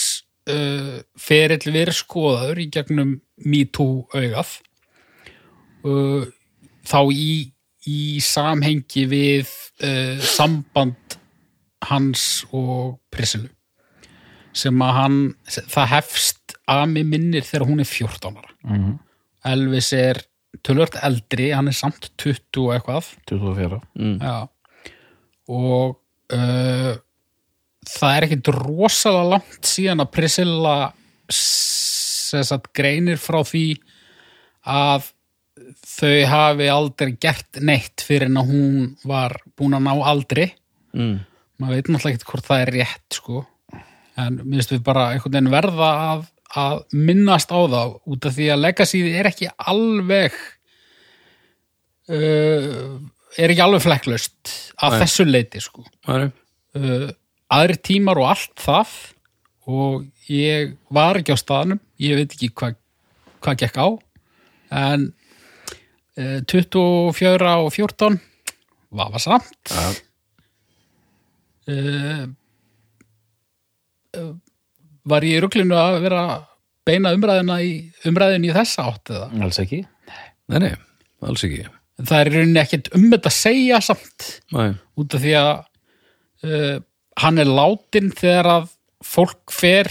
uh, ferill verið skoðaður í gegnum MeToo augað uh, þá í, í samhengi við uh, samband hans og Priscilu sem að hann, það hefst að mig minnir þegar hún er 14 ára Mhm. Elvis er tölvört eldri, hann er samt 20 og eitthvað 24 mm. Já. og uh, það er ekkit rosalega langt síðan að Priscilla sagt, greinir frá því að þau hafi aldrei gert neitt fyrir en að hún var búin að ná aldri Mm. maður veit náttúrulega ekkert hvort það er rétt sko. en minnst við bara einhvern veginn verða að, að minnast á það út af því að legacyð er ekki alveg uh, er ekki alveg flekklaust af Nei. þessu leiti sko. Nei. uh, aðri tímar og allt það og ég var ekki á staðnum ég veit ekki hvað hvað gekk á en uh, 24 og 14 var samt. Ja. uh, uh, var ég í ruglinu að vera beina umræðina í umræðinu í þessa átt eða? Alls ekki. Nei, nei, alls ekki. Það er rauninni ekkert um þetta að segja samt Nei, út af því að uh, hann er látin þegar að fólk fer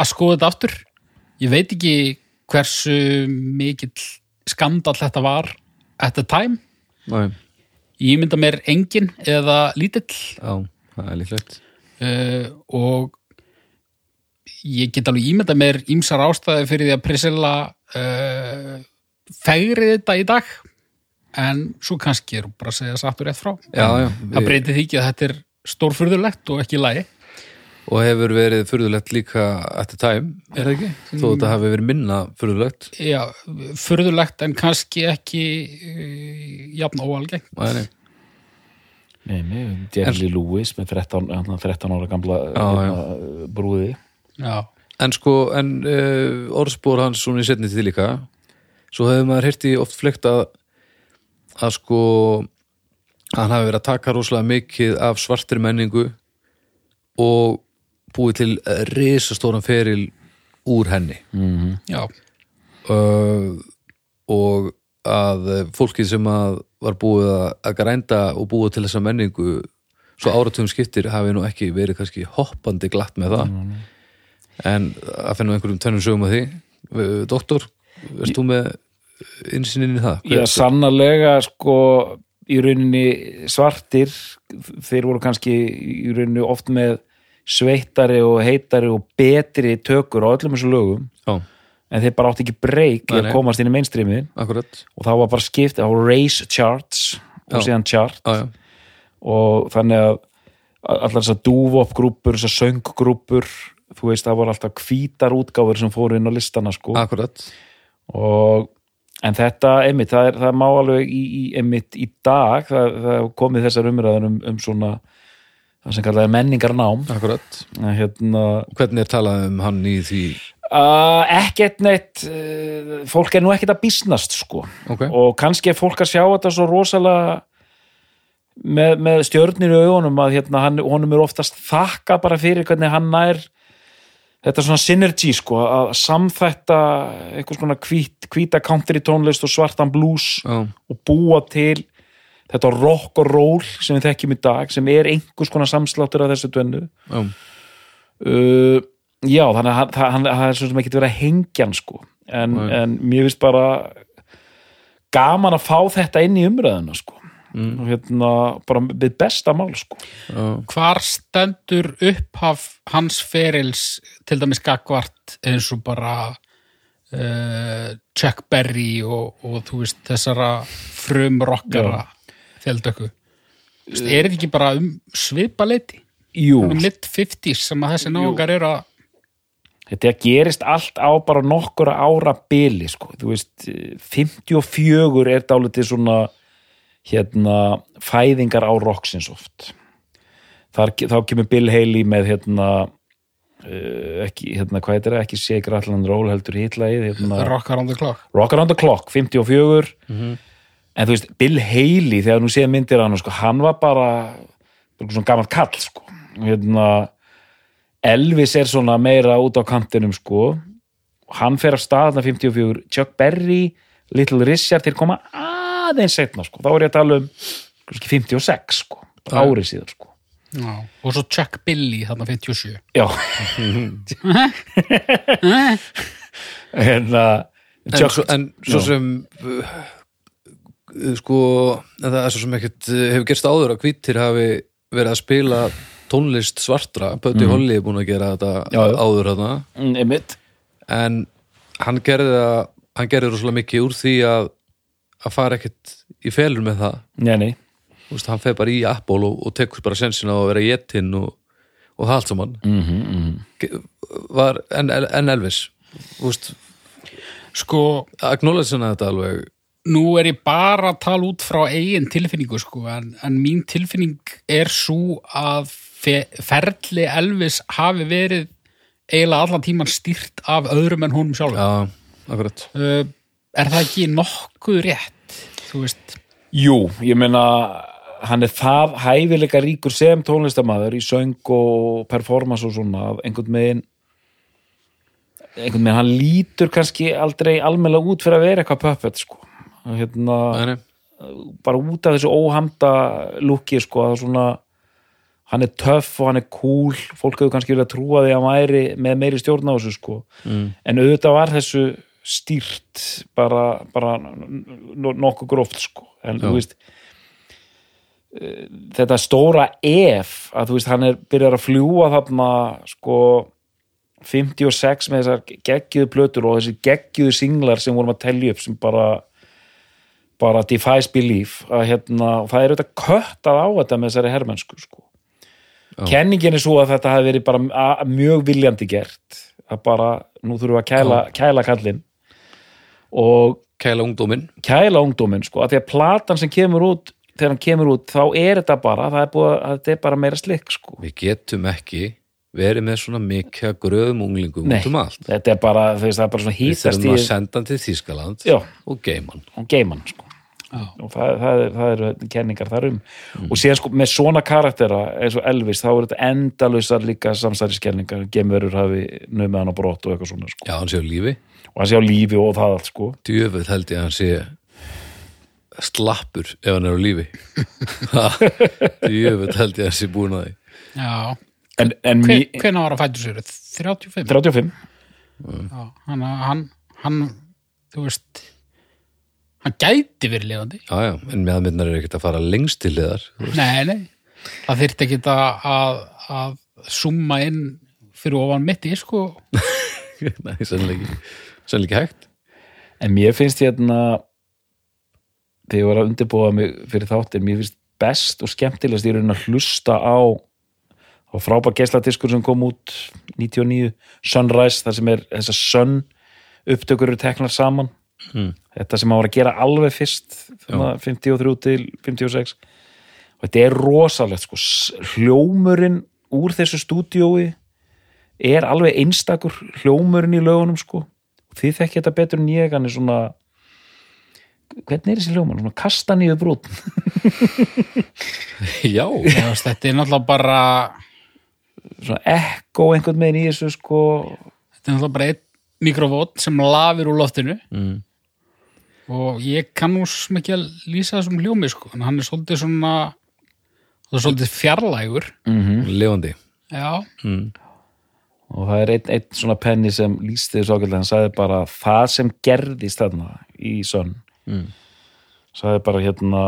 að skoða þetta aftur. Ég veit ekki hversu mikill skandal þetta var at the time. Nei, ég mynda mér engin eða lítill. Já, það er líklegt. Uh, og ég get alveg ímynda mér ímsar ástæði fyrir því að Priscilla uh, fegri þetta í dag. En svo kannski er hún bara að segja sattur rétt frá. Já, já, það breytir því ekki að þetta er stórfurðulegt og ekki í lagi. Og hefur verið furðulegt líka at the time, er það ekki? Þó þetta hafi verið minna furðulegt. Já, furðulegt en kannski ekki uh, jafn óalgeng Nei, nei, Nei, nei, Jerry Lee Lewis með 13, hann 13 ára gamla Já, hérna, brúði. Já, En sko, en uh, orðspor hans svona í setni til líka. Svo hefur maður hirti oft flekt að að sko hann hafi verið að taka rosalega mikið af svartri menningu og búið til risastóran feril úr henni. Mm já, uh, og að fólkið sem að var búið að, grænda og búið til þessa menningu svo áratugum skiptir hafi nú ekki verið kannski hoppandi glatt með það. En að finna einhverjum tönnum sögum að því Doktor, veist þú með innsýnin í það? Já, sannarlega sko í rauninni svartir þeir voru kannski í rauninni oft með sveittari og heitari og betri tökur á öllum þessu lögum. Já, en þeir bara átti ekki breyk að komast inn í mainstreami akkurat. Og þá var bara skipt á race charts og Já. síðan chart. Já, og þannig að allar þessar dúvop grúpur, þessar sönggrúpur þú veist það voru alltaf hvítar útgáfur sem fóru inn á listana sko. Akkurat. Og en þetta, einmitt, það, er, það má alveg í, í, einmitt í dag það, það komið þessar umræðan um, um svona það sem kallað er menningarnám. Akkurat, hérna hvernig er talað um hann í því? Uh, ekkert neitt uh, fólk er nú ekkert að bísnast sko. Ok, og kannski er fólk að sjá þetta svo rosalega með, með stjörnir í augunum að hérna, hann, honum er oftast þakka bara fyrir hvernig hann nær þetta svona synergy sko að samþætta einhvers konar hvít, hvíta country tónlist og svartan blues já, og búa til þetta rock og roll sem við þekkjum í dag sem er einhvers konar samsláttur af þessu tvennu. Já, uh, já þannig að það, er svo sem ekki verið að hengja hann sko. En, Nei. en mér finnst bara gaman að fá þetta inn í umræðuna sko Mm. og hérna bara við besta mál sko. Já, hvar stendur upphaf hans ferils til dæmis gagvart eins og bara uh, Chuck Berry og, og þú veist þessara frumrockara þeldöku er þetta ekki bara um svipaleiti Jú, um mid 50s sem að þessi náungar eru að þetta gerist allt á bara nokkura ára bili sko, þú veist 54 er dálítið svona hérna fæðingar á rocksins oft. Þar, þá kemur Bill Haley með hérna uh, ekki, hérna, hvað heitir það, ekki Rattle and Roll heldur hitlaðið, hérna. Rockar on the clock. Rock Around the Clock, 54 en þú veist, Bill Haley þegar nú séð myndir hann, sko, hann var bara bara svona gammal kall sko. hérna Elvis er svona meira út á kantinum sko, hann fer af staðna 54, Chuck Berry Little Richard, þeir koma aðeins setna, sko, þá er ég að tala um kannski 56, sko, árið síðan sko. Já. Og svo Chuck Billy þarna 57. já [laughs] en að en, svo, en svo sem uh, uh, sko en það er svo sem ekkert uh, hefur gerst áður að hvítir hafi verið að spila tónlist svartra Bötti mm. Holly er búin að gera þetta Já, já. áður þarna Mm, en hann gerði það hann gerði rosalega mikið úr því að að fara ekkert í felur með það. Nei, nei, Þú veist, hann fer bara í Apple og, og tekur bara sensin á að vera jetinn og, og það allt saman. Mm -hmm, Ge- var, en, en Elvis þú veist, Sko, acknowledge hann þetta alveg? nú er ég bara að tala út frá eigin tilfinningu sko, en, en mín tilfinning er svo að fe, ferli Elvis hafi verið eiginlega allan tíman stýrt af öðrum en honum sjálfum. já, akkurat. Uh, er það ekki nokkuð rétt? Þú veist, Jú, ég meina hann er það hæfileika ríkur sem tónlistamæður í söng og performance og svona að einhvern veginn einhvern veginn hann lítur kannski aldrei almennilega út fyrir að vera eitthvað puppet sko Og hérna, nei. bara út af þessu óhamda lúki sko að svona hann er töff og hann er cool fólk hefur kannski vilja trúa því að hann væri með meiri stjórn á þessu sko Mm. en auðvitað var þessu stýrt bara, bara no- nokkuð gróft sko en þú veist eh, þetta stóra ef að þú veist hann er byrjar að fljúa þarna sko 56 með þessar geggjuðu plötur og þessi geggjuðu singlar sem vorum að telja upp sem bara bara defies belief að hérna, og það er auðvitað köttað á þetta með þessari hermennsku sko. Já. kenningin er svo að þetta hafi verið bara mjög viljandi gert að bara, nú þurfum við að kæla, kæla kallinn og kæla ungdóminn kæla ungdóminn sko, að því að platan sem kemur út þegar hann kemur út, þá er þetta bara það er, búið, að þetta er bara meira slikk sko. við getum ekki verið með svona mikið af gröðum unglingum Nei, út um allt þetta er bara, þú veist, það er bara svona við hýtast þurfum í að senda hann til Þýskaland Já. og geima hann og geiman sko. Já. og það, það, er, það eru kenningar þar um og síðan sko með svona karaktera eins og Elvis, þá er þetta endalusar líka samsæriskenningar, gemurur hafi numið hann á brott og eitthvað svona sko. já, hann sé á lífi og hann sé á lífi og það allt sko djöfuð held ég að hann sé slappur ef hann er á lífi [laughs] djöfuð held ég að hann sé búin að því já. en, en Hver, mí, hvenær var að fættu sér? 35? 35 Já, hann, hann, hann, þú veist, hann gæti verið lifandi. já, já, en meðmyndar er ekkert að fara lengst til liðar Nei, nei, það þyrfti ekki að, að, að summa inn fyrir ofan mitt í, sko. [laughs] nei, sannlega ekki sannlega ekki hægt en mér finnst hérna þegar ég var að undirbúa mig fyrir þáttir, mér finnst best og skemmtilegast í raunin að hlusta á á frábær geisladiskur sem kom út 99, Sunrise þar sem er þessar Sun upptökur eru teknar saman Hmm. þetta sem maður var að gera alveg fyrst þarna 53 til 56 og þetta er rosalegt sko. Hljómurinn úr þessu stúdíói er alveg einstakur hljómurinn í lögunum sko. Og þið þekki þetta betur en ég hann er svona hvernig er þessi hljómur? Svona kastaníu brút [laughs] já, Já, þetta er náttúrulega bara, svona ekko einhvern veginn í þessu sko þetta er náttúrulega bara einn mikrofót sem lafir úr loftinu mm. og ég kann nú sem ekki að lýsa þessum hljómi, sko, en hann er svolítið svona, það er svolítið fjarlægur. lifandi Já, mm. Og það er einn, einn svona penni sem lýsti þessu ákveðlega, hann sagði bara það sem gerðist þarna í sönn Mm. sagði bara hérna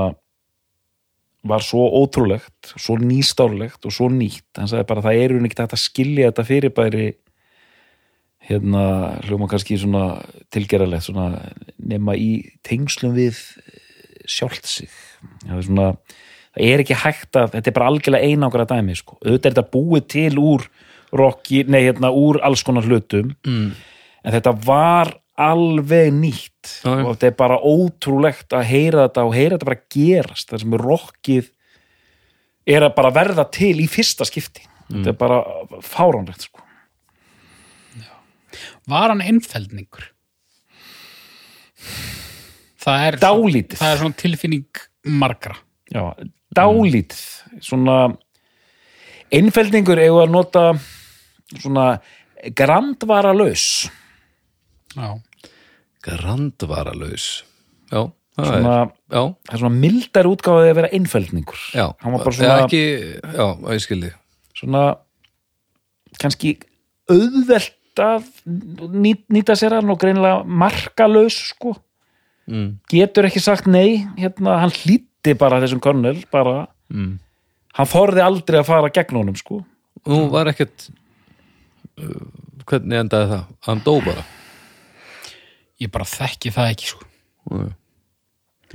var svo ótrúlegt, svo nýstárlegt og svo nýtt, hann sagði bara það eru ekki hægt að skilja þetta fyrirbæri hérna hljóma kannski svona tilgerðalegt svona nema í tengslum við sjálft sig. Það er svona það er ekki hægt að, þetta er bara algjörlega einangra dæmi sko, auðvitað er þetta búið til úr rocki, nei hérna úr alls konar hlutum Mm. en þetta var alveg nýtt Já, já. og þetta er bara ótrúlegt að heyra þetta og heyra þetta bara gerast það sem rockið er að bara verða til í fyrsta skipti þetta er bara fáránlegt sko. var hann einfeldningur? Það er, dálítið það er svona tilfinning margra. Já, dálítið svona einfeldningur eigum að nota svona grandvara laus Já. grandvaralaus. Já, það svona, já, það er svona mildar útgáfið að vera einfældningur já. Hann var bara Já, svona, ekki, já, ég skildi svona kannski auðvelt að nýt, nýta sér hann og greinilega markalaus sko. Mm, getur ekki sagt nei hérna, hann hlýtti bara þessum Connell bara, mm. hann þorði aldrei að fara gegn honum sko. Nú var ekkert hvernig endaði það? Hann dó bara ég bara þekki það ekki sko. Nei.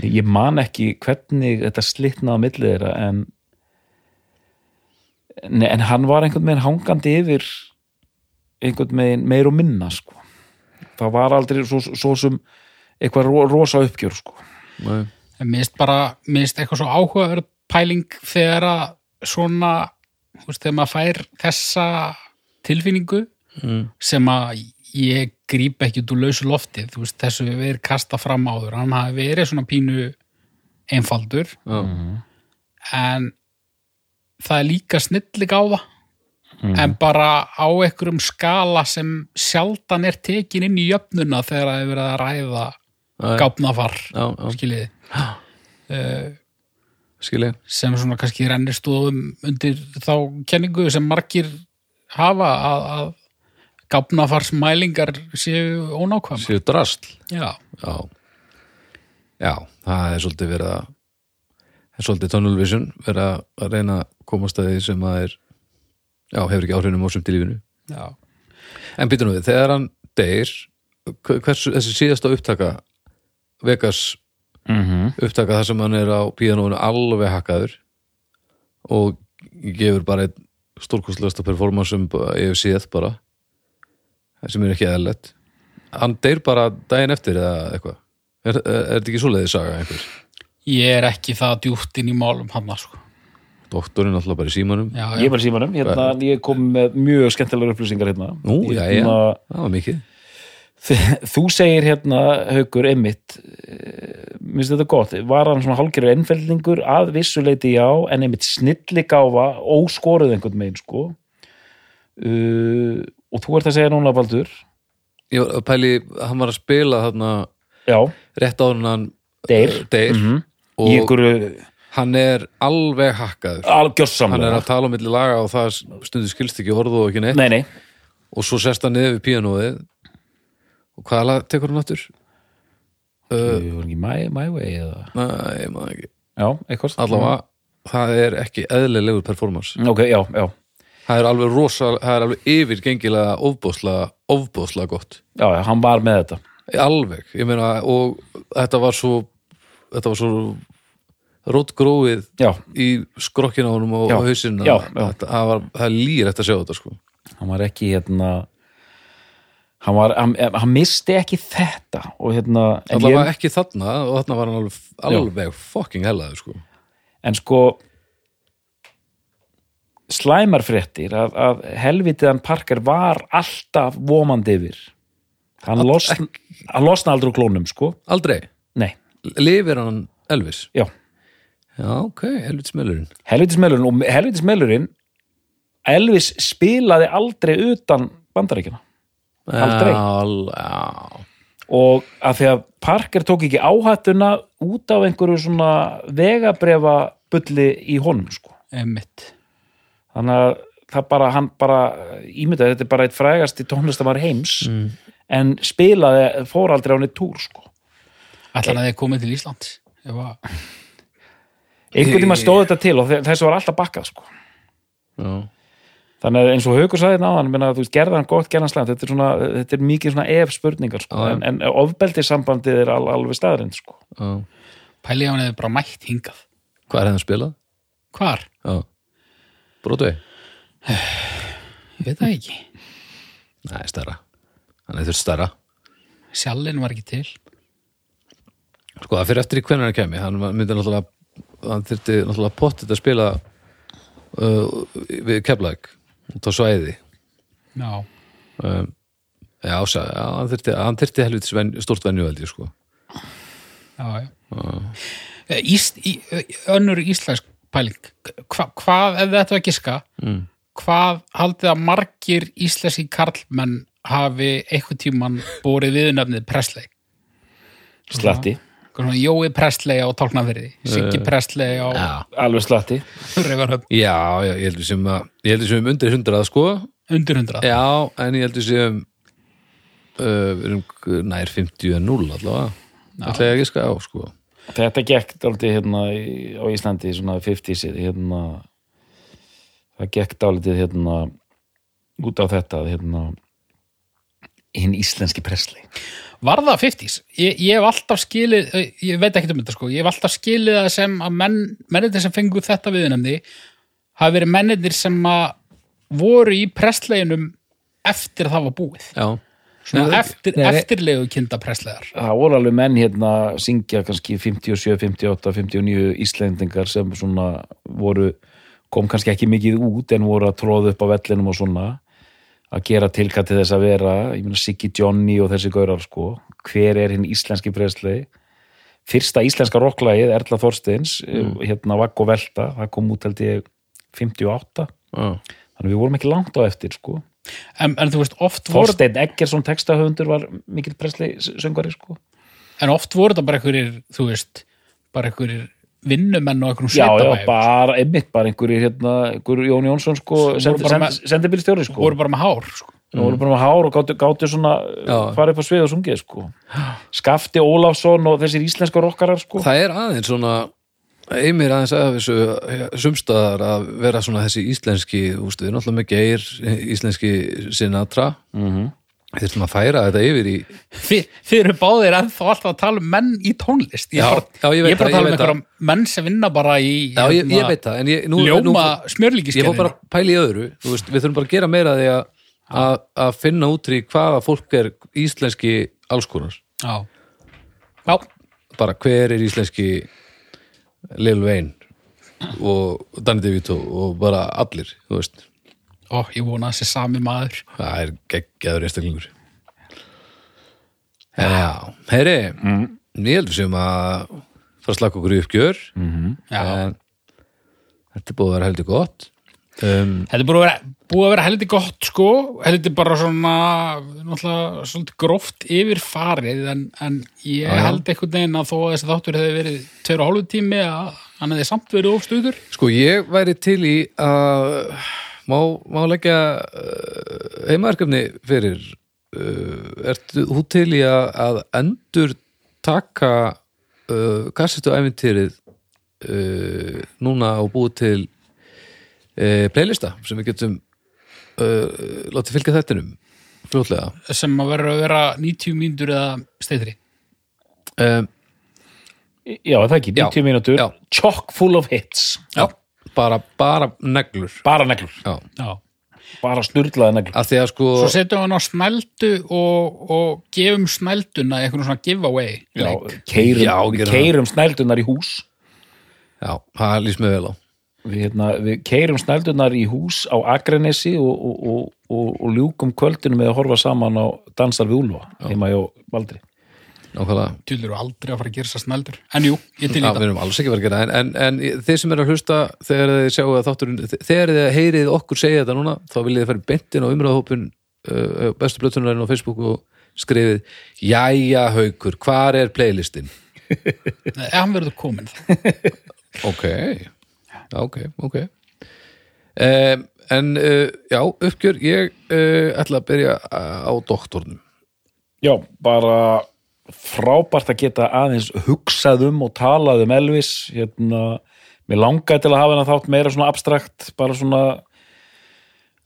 ég man ekki hvernig þetta slitnaði á milli þeirra en Nei, en hann var einhvern veginn hangandi yfir einhvern veginn meir og minna sko. það var aldrei svo, svo sem eitthvað ro, rosa uppgjör sko. Finnst bara, mér finnst eitthvað svo áhugaverð pæling þegar að svona, þú veist, þegar maður fær þessa tilfinningu mm. sem að ég gríp ekki út úr lausu loftið, þú veist, þessu við verið kasta fram áður, hann hafi verið svona pínu einfaldur. Já, en það er líka snillig á það. En bara á einhverjum skala sem sjaldan er tekin inn í jöfnuna þegar það er verið að ræða gáfnafar skiljiði uh, skilji sem svona kannski rennir stóðum undir þá kenningu sem margir hafa að, að gáfnafarsmælingar séu ónákvæm Séu drastl já, Já. Já, það er svolítið verið að það er svolítið tunnel vision verið að- reyna að komast að því sem að er já, hefur ekki áhrifnum á sumt í lífinu. Já, En býtum við, þegar hann deyr hver- hversu, þessi síðasta upptaka Vegas mm -hmm. upptaka þar sem hann er á píanónu alveg hakkaður og gefur bara einn stórkostlegasta performance sem ég hef séð bara sem er ekki eðlilegt. Hann deyr bara daginn eftir eða eitthvað. Er, er, er þetta ekki svoleiðið saga einhver? Ég er ekki það djúpt inn í málum hann sko. doktorinn alltaf bara í símanum. Já, ég já. var símanum, hérna, ég kom með mjög skemmtilegar upplýsingar hérna. Nú, Ég, já, já, hérna, það var mikið þú segir hérna haukur einmitt minnst þetta gott, var hann svona hálgerur ennfeldningur að vissuleiti já en einmitt snilli gáfa óskoruð einhvern megin sko. Uh, og þú ert að segja núna Baldur? Ég var að pæli, hann var að spila þarna já, rétt en hann deyr, eh, deyr. Mhm. og í einhverju hann er alveg hakkaður. Hann er að tala á milli laga og það stundu skilst ekki orðu og ekki neitt. Nei, nei, og svo sest hann niður við píanóið og hvaða lag tekur hann aftur? Uh, var ekki my, my way eða? Nei, ég maður ekki. Já, eitthvað Allavega, það er ekki eðlilegur performance. Ok, já, já, Það er alveg rosa, það er alveg yfirgengilega ofbóðslega, ofbóðslega gott. Já, já, hann var með þetta. Alveg, ég meina og þetta var svo þetta var svo rótgróið já, í skrokkina á honum og Já, hausinn. já, já. Þetta, það, var, það er lýrætt að sjá þetta sko. Hann var ekki hérna hann var, hann, hann misti ekki þetta og hérna Það ég, var ekki þarna og þarna var hann alveg, alveg fucking hellaður sko. En sko slæmar fréttir að, að helvitiðan Parker var alltaf vomandi yfir. Hann, losn, hann losna aldrei úr klónum sko. Aldrei, nei, lifir hann Elvis? Já, Já, ok, Elvis smölurinn helvitismelurinn og helvitismelurinn Elvis spilaði aldrei utan bandaríkjana Aldrei. Já og að því að Parker tók ekki áhættuna út af einhverju svona vegabrefa bulli í honum sko. Einmitt. þannig að það bara, hann bara ímyndaði, þetta er bara eitt frægasti tónlistamar heims Mm. en spilaði, fór aldrei á neitt túr sko. Ætlar að þið komið til að einhvern tíma stóð þetta til og þe- þessu var alltaf bakkað sko. Já, þannig að eins og Haukur sagði náðan menna, þú veist, gerði hann gott, gerði hann slæmt þetta er, svona, þetta er mikið svona ef spurningar sko. Já. en, en ofbeldissambandið er al, alveg staðrind sko. já pæli hann hefur bara mætt hingað. Hvað er henni spilað? Hvar? Já Broadway? Ég veit það ekki. Nei, stærra Hann þurft stærra Sjallin var ekki til. Sko, það fyrir eftir í hvernig hann kemi Hann myndi náttúrulega Hann þyrfti náttúrulega pottið að spila uh, Við Keflæk Út á svæði Já. um, Já, sá, já hann þyrfti, hann þyrfti helvitis ven, stórt venjuveldi sko. Já, já. Eh, Íst, í, önnur íslensk pæling. Hva, hvað, ef þetta var giska, mm. hvað haldið að margir íslenski karlmenn hafi eitthvað tíman bórið viðnöfnið Presley? slatti Jói Presley á Tálknafyrði Siggi Presley á Já, alveg slatti. Já, já ég heldur sem að ég heldur sem undir hundrað sko. Undir hundrað. Já, en ég heldur sem uh, við erum nær 50 en 0 allavega. Ætla ég ekki ska á sko. Þetta gekk dálítið hérna í- á Íslandi svona 50s hérna það gekk dálítið hérna út á þetta hérna hinn íslenski presli Var það 50s? Ég, ég hef alltaf skilið, eh, ég veit ekki um þetta sko, ég hef alltaf skilið það sem að menn, mennir sem fengu þetta viðnefni hafi verið mennir sem að voru í pressleginum eftir það var búið. Já, eftir, eftirlegu kinda presslegar. það voru alveg menn hérna syngja kannski 57, 58, 59 Íslendingar sem svona voru kom kannski ekki mikið út en voru að tróða upp á vellinum og svona að gera tilkall til þess að vera ég meina Siggi Johnny og þessi gaurar sko. Hver er hinn íslenski presley? Fyrsta íslenska rocklagið Erla Þorsteins, hérna Vaggo Velta það kom út held ég 58 já, þannig við vorum ekki langt á eftir sko. En, en þú veist, oft voru, Þorstein Eggersson textahöfundur var mikill presley söngari sko. En oft voru þetta bara einhverjir, þú veist, bara einhverjir vinnumenn og einhverjum Já, já, sveitabæjum. bara, einmitt bara einhverjir hérna, einhver Jón Jónsson sko, sendibílstjóri sko voru bara með hár, sko. Það voru bara með hár og gáttu, gáttu svona Já. farið upp á svið og sungið sko Skafti Ólafsson og þessir íslensku rockarar sko það er aðeins svona einmir aðeins að þessu sumstaðar að vera svona þessi íslenski úst, við erum alltaf með geir íslenski Sinatra mm -hmm. þurfum að færa þetta yfir í Þi, þið eru báðir ennþá alltaf að tala um menn í tónlist. Ég er bara, að tala um veit einhverjum menn sem vinna bara í Já, ég, ég veit það, en ég, nú, ljóma ég fór bara að pæla í öðru veist, við þurfum bara að gera meira því að að, finna út í hvaða fólk er íslenski allskonar Já. Já, bara hver er íslenski Lil Wayne og Danny DeVito og bara allir, þú veist ó, ég vona að þessi sami maður. það er geggjaður einstaklingur. Já, heyri ég heldur sem að fara að slaka okkur í uppgjör. Já. en þetta er búið að vera heldur gott. Um, Þetta er búið að vera, búið að vera heldur gott sko, heldur bara svona gróft yfir farið en, en ég já. held einhvern veginn að þó að þessi þáttur hefði verið tveir og hálfu tími að hann hefði samt verið ofstuður Sko ég væri til í að má, má leggja uh, heimaverkefni fyrir uh, ertu þú til í að, að endur taka uh, kassetu æfintýrið uh, núna og búið til uh, playlista sem við getum uh, látið fylgja þettinum fljótlega sem að vera að vera 90 mínútur eða steitri. um, Já, er það ekki, 90 Já, mínútur. Chock full of hits Já. Bara, bara neglur Bara neglur, Já. Já. bara sturlaði neglur að því að sko Svo setjum við hann á snældu og, og gefum snælduna einhvern svona giveaway Já, leik. keirum, Já, við gerum það. keirum snældunar í hús já, það lýst mig vel á við, hérna, við keirum snældunar í hús á Akranesi og, og, og, og, og ljúkum kvöldinu með að horfa saman á Dansar við Úlfa heima hjá Valdri nákvæmlega. Tjúlur og aldrei að fara að gera þessar snældur. En jú, ég til í Já, við erum alls ekki verið að gera það, en, en, en þeir sem eru að hlusta þegar þið sjáu að þátturinn þegar þið heyrið okkur segja þetta núna þá viljið þið fara í beintin á umræðahópin uh, bestu blötunarinn á Facebook og skrifið, jæja haukur hvar er playlistin? Nei, [laughs] Hann verður komin Ok, ok, ok. Um, en uh, já, uppgjör ég uh, ætla að byrja á doktornum. Já, bara frábært að geta aðeins hugsað um og talað um Elvis. Hérna, mér langaði til að hafa hennar þátt meira svona abstrakt, bara svona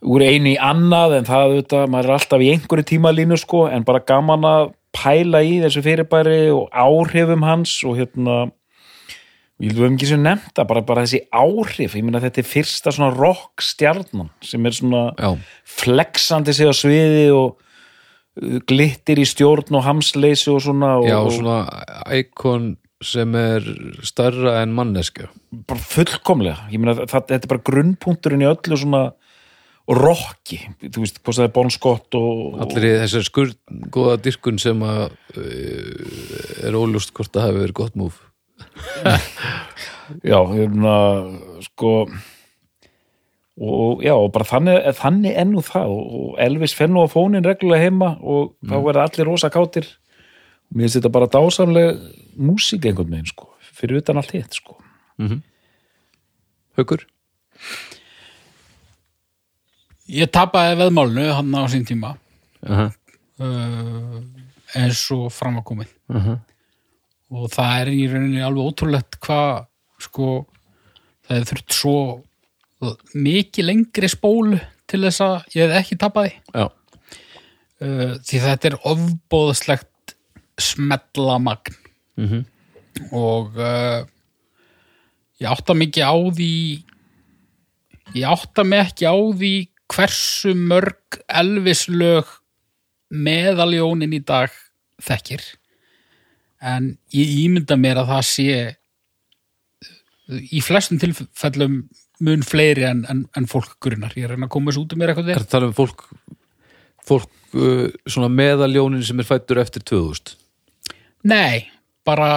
úr einu í annað en það auðvitað, maður er alltaf í einhverju tímalínu sko, en bara gaman að pæla í þessu fyrirbæri og áhrifum hans og hérna við höfum ekki sem nefnda, bara, bara þessi áhrif. Ég meina þetta er fyrsta svona rock stjarnan sem er svona Já, flexandi sig á sviði og glittir í stjórn og hamsleysi og svona og, já, og svona íkon sem er starra en manneska bara fullkomlega. Ég meina það, þetta er bara grunnpunkturinn í öllu svona og rocki, þú veist, hvað það er Bon Scott og, allir í þessar skurð góða dyrkun sem að uh, er óljóst hvort það hefur verið gott múf já, hérna sko og já, og bara þannig, þannig ennú það. Og, og Elvis fer nú á fónin reglulega heima og þá verða allir rosa kátir mér finnst þetta bara dásamleg músík einhvern veginn sko, fyrir utan allt hitt sko. Haukur? Ég tapaði veðmálnu hann á sín tíma. Uh -huh. uh, eins og fram að komið. Uh -huh. og það er í rauninni alveg ótrúlegt hvað sko það er þurft svo mikið lengri spólu til þess að ég hef ekki tapaði Já, uh, því þetta er ofbóðslegt smellamagn. Mhm. og uh, ég átta mikið á því ég átta mig ekki á því hversu mörg elvislög meðaljónin í dag þekkir. En ég ímynda mér að það sé í flestum tilfellum mun fleiri en, en, en fólk grunar ég er að koma þessu út um mér eitthvað það tala um fólk fólk uh, meðaljónin sem er fættur eftir 2000 Nei, bara,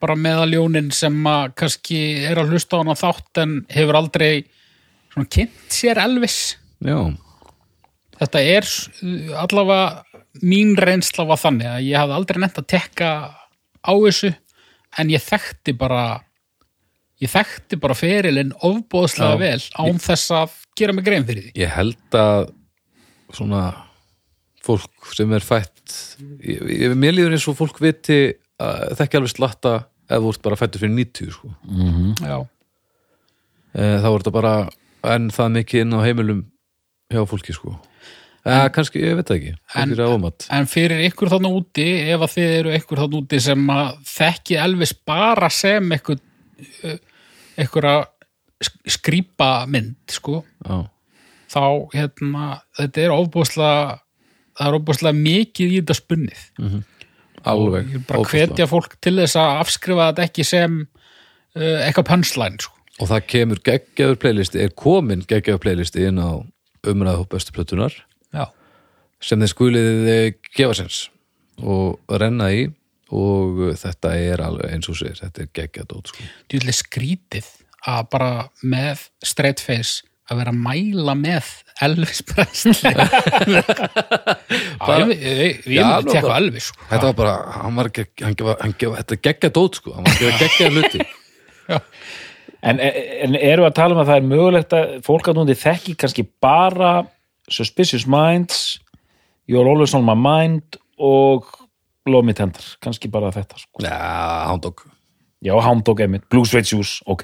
bara meðaljónin sem að kannski er að hlusta á hana þátt en hefur aldrei svona kynnt sér Elvis. Já, Þetta er allavega mín reynsla var þannig að ég hafði aldrei nefnt að tekka á þessu en ég þekkti bara ég þekkti bara ferilinn ofbóðslega Já. vel án þess að gera mig grein fyrir því. ég held að svona fólk sem er fætt ég, ég, mér líður eins og fólk viti að þekki alveg slatta ef þú ert bara fættur fyrir 90 sko. Já. e, þá er þetta bara enn það mikið inn á heimilum hjá fólki sko e, kannski, ég veit það ekki En- það En fyrir ykkur þannig úti, ef að þið eru ykkur þannig úti sem að þekki Elvis bara sem ykkur að skrýpa mynd, sko, Já, þá hérna, þetta er ofbúslega það er ofbúslega mikið í þetta spunnið. alveg Ég vil bara ofboðslega. hvetja fólk til þess að afskrifa þetta ekki sem uh, eitthvað punchline, sko. og það kemur geggjaður playlisti er komin geggjaður playlisti inn á umræðu bestu plötunar Já. sem þið skulið gefa sens og renna í og þetta er alveg eins og sér þetta er geggjadót sko. Djúlega skrítið að bara með straight face að vera að mæla með Elvis Presley. [laughs] Já, myndi nú tekka Elvis, sko. þetta var bara, hann var gegg, hann gefa, hann gefa þetta er geggjadót sko, hann var að gefa [laughs] geggjað hluti En, en eru að tala um að það er mögulegt að fólk að núndi þekki kannski bara Suspicious Minds You're Always On My Mind og Tender, kannski bara þetta sko. já, hándók Já, Dog Emmett, Blue Suede Shoes, ok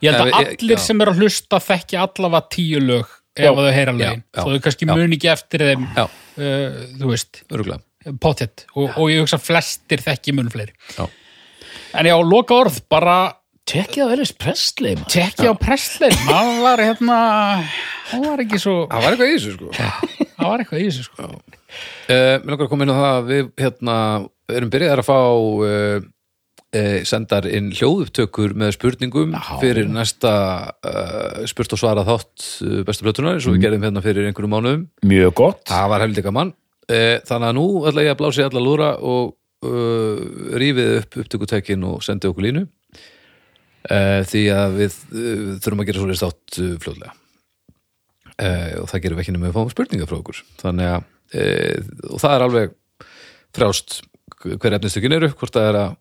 Ég held að Já, ég- allir já. sem eru að hlusta þekki allavega tíu lög ef Já. þau heyra lögin. Þó þau kannski muni ekki eftir þeim, já, uh, þú veist, öruglega pottet. Og, og ég hugsa flestir þekki mun fleiri. Já. En já, loka orð, bara Tekkið á Elvis Presley tekki á Presley. Hann var hérna, hann var ekki svo, það var eitthvað í þessu sko hann var eitthvað í þessu, sko. Uh, mér langar að koma inn á það að við hérna, erum byrjaðar að fá uh, uh, sendar inn hljóðupptökur með spurningum fyrir næsta spurt og svara þátt bestu plötunar eins og við gerðum hérna fyrir einhverjum mánuðum. Mjög gott. Það var heldig gaman. Uh, þannig að nú ætla ég að blási alla lúra og uh, rífið upp upptökutækin og sendi okkur línu. Því að við þurfum að gera svo þátt uh, fljóðlega og það gerum við ekki nema að fáum spurningar frá okkur. Þannig að og það er alveg frjást hver efnistökin eru, hvort það er að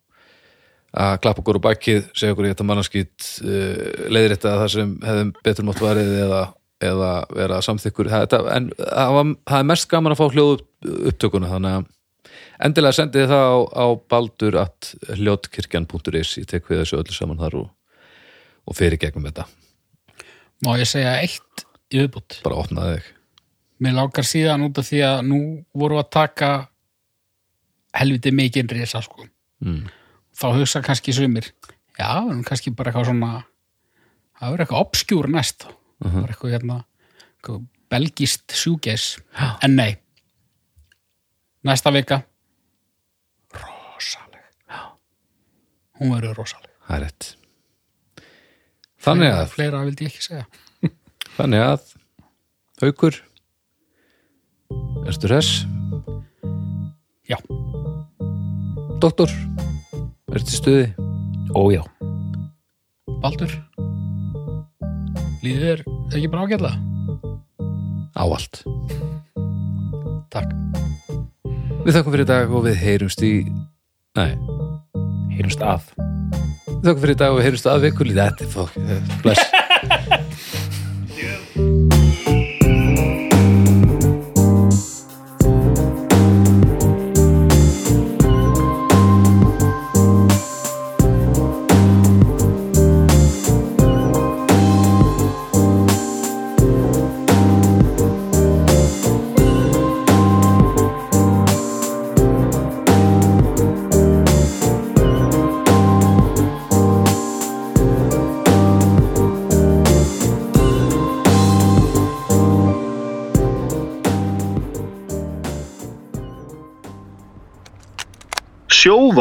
að klappa okkur á bakið, segja okkur í þetta mannarskýt uh, leiðrétta það sem hefðum betur mátt varið eða, eða vera samþykkur. Það, þetta, en það, var, það er mest gaman að fá hljóð upptökuna þannig að endilega sendið það á, á baldur at hljótkirkjan.is ég tek við þessu öllu saman þar og, og fyrir gegnum þetta, Má ég segja eitt í viðbútt. bara opnaði þig Mér lákar síðan út af því að nú voru að taka helviti mikinn risa, sko. mm. þá hugsa kannski sumir já, kannski bara eitthvað svona það verður eitthvað obskjúr næst það var eitthvað hérna eitthvað belgist sjúgeis en nei. Næsta vika. Rosaleg. Hún verður rosaleg. Það er rétt. Þannig að, fleira vildi ég ekki segja. [laughs] Þannig að haukur erstu hress? Já, doktor, ertu í stuði? Ójá Baldur? Líður þér ekki bara ágætlega? Á allt takk. Við þakkum fyrir dag og við heyrumst í Nei, heyrumst að. Þakka fyrir í dag og heyrjumst að vikulið Þetta er fokk, bless [laughs]